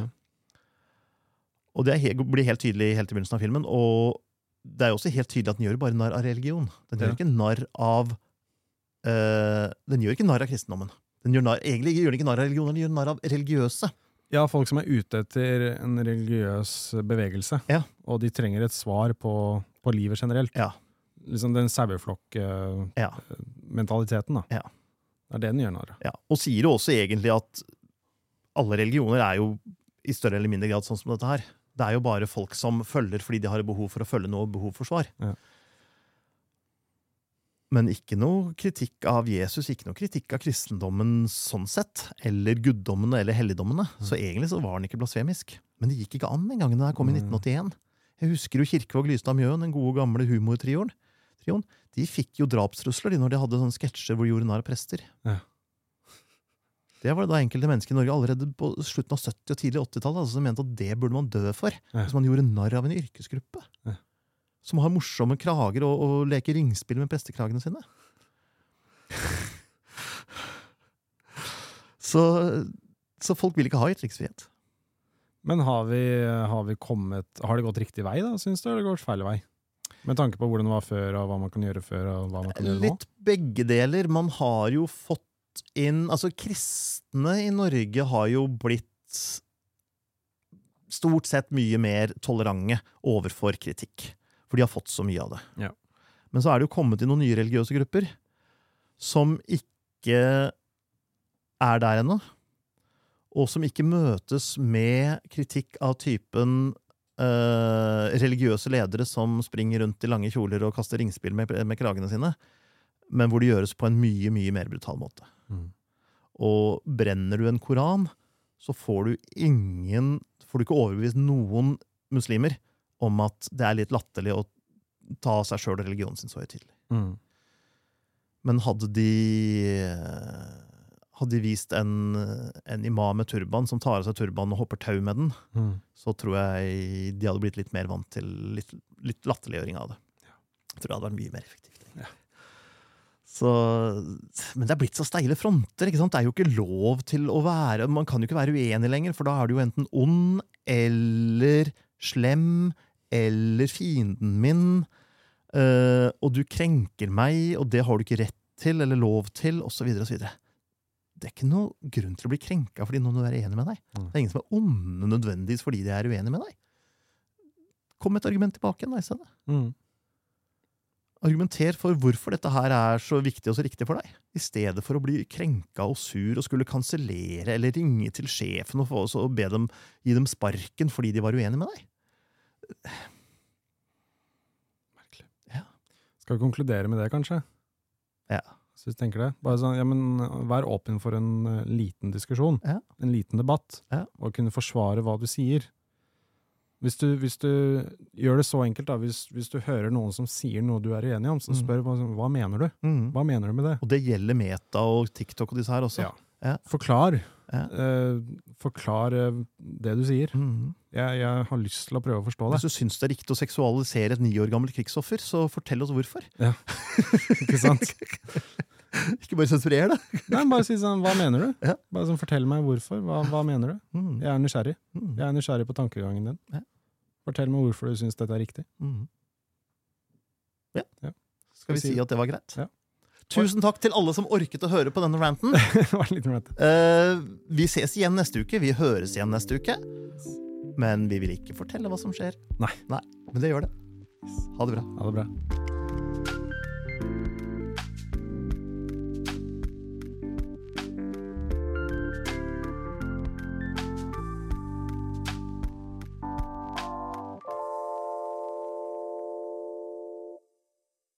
Og det he blir helt tydelig helt i begynnelsen av filmen. Og det er jo også helt tydelig at den gjør bare narr av religion. Den gjør Ja. ikke narr av eh, Den gjør ikke narr av kristendommen. Den gjør narr, egentlig gjør den ikke narr av religioner, den gjør narr av religiøse. Ja, folk som er ute etter en religiøs bevegelse, Ja. og de trenger et svar på, på livet generelt. Ja. Liksom den saueflokk-mentaliteten, Ja. da. Ja. Det er det den gjør narr av. Ja. Og sier jo også egentlig at alle religioner er jo i større eller mindre grad sånn som dette her. Det er jo bare folk som følger fordi de har behov for å følge noe, behov for svar. Ja. Men ikke noe kritikk av Jesus, ikke noe kritikk av kristendommen sånn sett. Eller guddommene eller helligdommene. Så egentlig så var den ikke blasfemisk. Men det gikk ikke an den gangen den kom i 1981. Jeg husker jo Kirkevåg Lystad Mjøen, den gode gamle humortrioen. trioen. De fikk jo drapstrusler de når de hadde sånne sketsjer hvor de gjorde narr av prester. Ja. Det var det da enkelte mennesker i Norge allerede på slutten av 70- og tidlig 80-tallet altså, som mente at det burde man dø for. Ja. Hvis man gjorde narr av en yrkesgruppe. Ja. Som har morsomme krager og, og leker ringspill med prestekragene sine. så, så folk vil ikke ha ytringsfrihet. Men har vi, har vi kommet Har det gått riktig vei, da, syns du, eller har det feil vei? Med tanke på hvordan det var før, og hva man kan gjøre før, og hva man kan gjøre nå? Litt begge deler. Man har jo fått inn Altså, kristne i Norge har jo blitt stort sett mye mer tolerante overfor kritikk. For de har fått så mye av det. Ja. Men så er det jo kommet inn noen nye religiøse grupper som ikke er der ennå. Og som ikke møtes med kritikk av typen eh, religiøse ledere som springer rundt i lange kjoler og kaster ringspill med, med kragene sine, men hvor det gjøres på en mye, mye mer brutal måte. Mm. Og brenner du en koran, så får du ingen Får du ikke overbevist noen muslimer om at det er litt latterlig å ta seg sjøl og religionen sin så høytidelig. Mm. Men hadde de Hadde de vist en, en imam med turban som tar av seg turbanen og hopper tau med den, Mm. så tror jeg de hadde blitt litt mer vant til litt, litt latterliggjøring av det. Jeg tror det hadde vært mye mer effektivt. Ja. Så, men det er blitt så steile fronter. ikke sant? Det er jo ikke lov til å være Man kan jo ikke være uenig lenger, for da er du jo enten ond eller slem eller fienden min. uh, og du krenker meg, og det har du ikke rett til eller lov til, osv. osv. Det er ikke noe grunn til å bli krenka fordi noen er enig med deg. Mm. Det er ingen som er onde nødvendigvis fordi de er uenig med deg. Kom med et argument tilbake igjen, da, i stedet. Mm. Argumenter for hvorfor dette her er så viktig og så riktig for deg, i stedet for å bli krenka og sur og skulle kansellere eller ringe til sjefen og, få, og be dem, gi dem sparken fordi de var uenige med deg. Merkelig. Ja. Skal vi konkludere med det, kanskje? Ja. Så jeg tenker det. Bare sånn, ja, men Vær åpen for en uh, liten diskusjon, Ja. en liten debatt, Ja. og kunne forsvare hva du sier. Hvis du, hvis du gjør det så enkelt, da, hvis, hvis du hører noen som sier noe du er uenig om, så Mm. spør hva, hva mener du? Mm. Hva mener du med det? Og det gjelder Meta og TikTok og disse her også. Ja. Ja. Forklar. Ja. Eh, forklar eh, det du sier. Mm. Jeg, jeg har lyst til å prøve å forstå det. Hvis du syns det er riktig å seksualisere et ni år gammelt krigsoffer, så fortell oss hvorfor. Ikke sant? Ikke bare sensurer det. Nei, bare si sånn, hva mener du? Ja. Bare sånn, Fortell meg hvorfor. Hva, hva mener du? Mm. Jeg er nysgjerrig. Mm. Jeg er nysgjerrig på tankegangen din. Ja. Fortell meg hvorfor du syns dette er riktig. Mm. Ja. Ja. Skal vi si- si at det var greit? Ja. Tusen takk til alle som orket å høre på denne ranten. Det var litt rett. Eh, vi ses igjen neste uke. Vi høres igjen neste uke. Men vi vil ikke fortelle hva som skjer. Nei. Men det gjør det. Ha det bra. Ha det bra.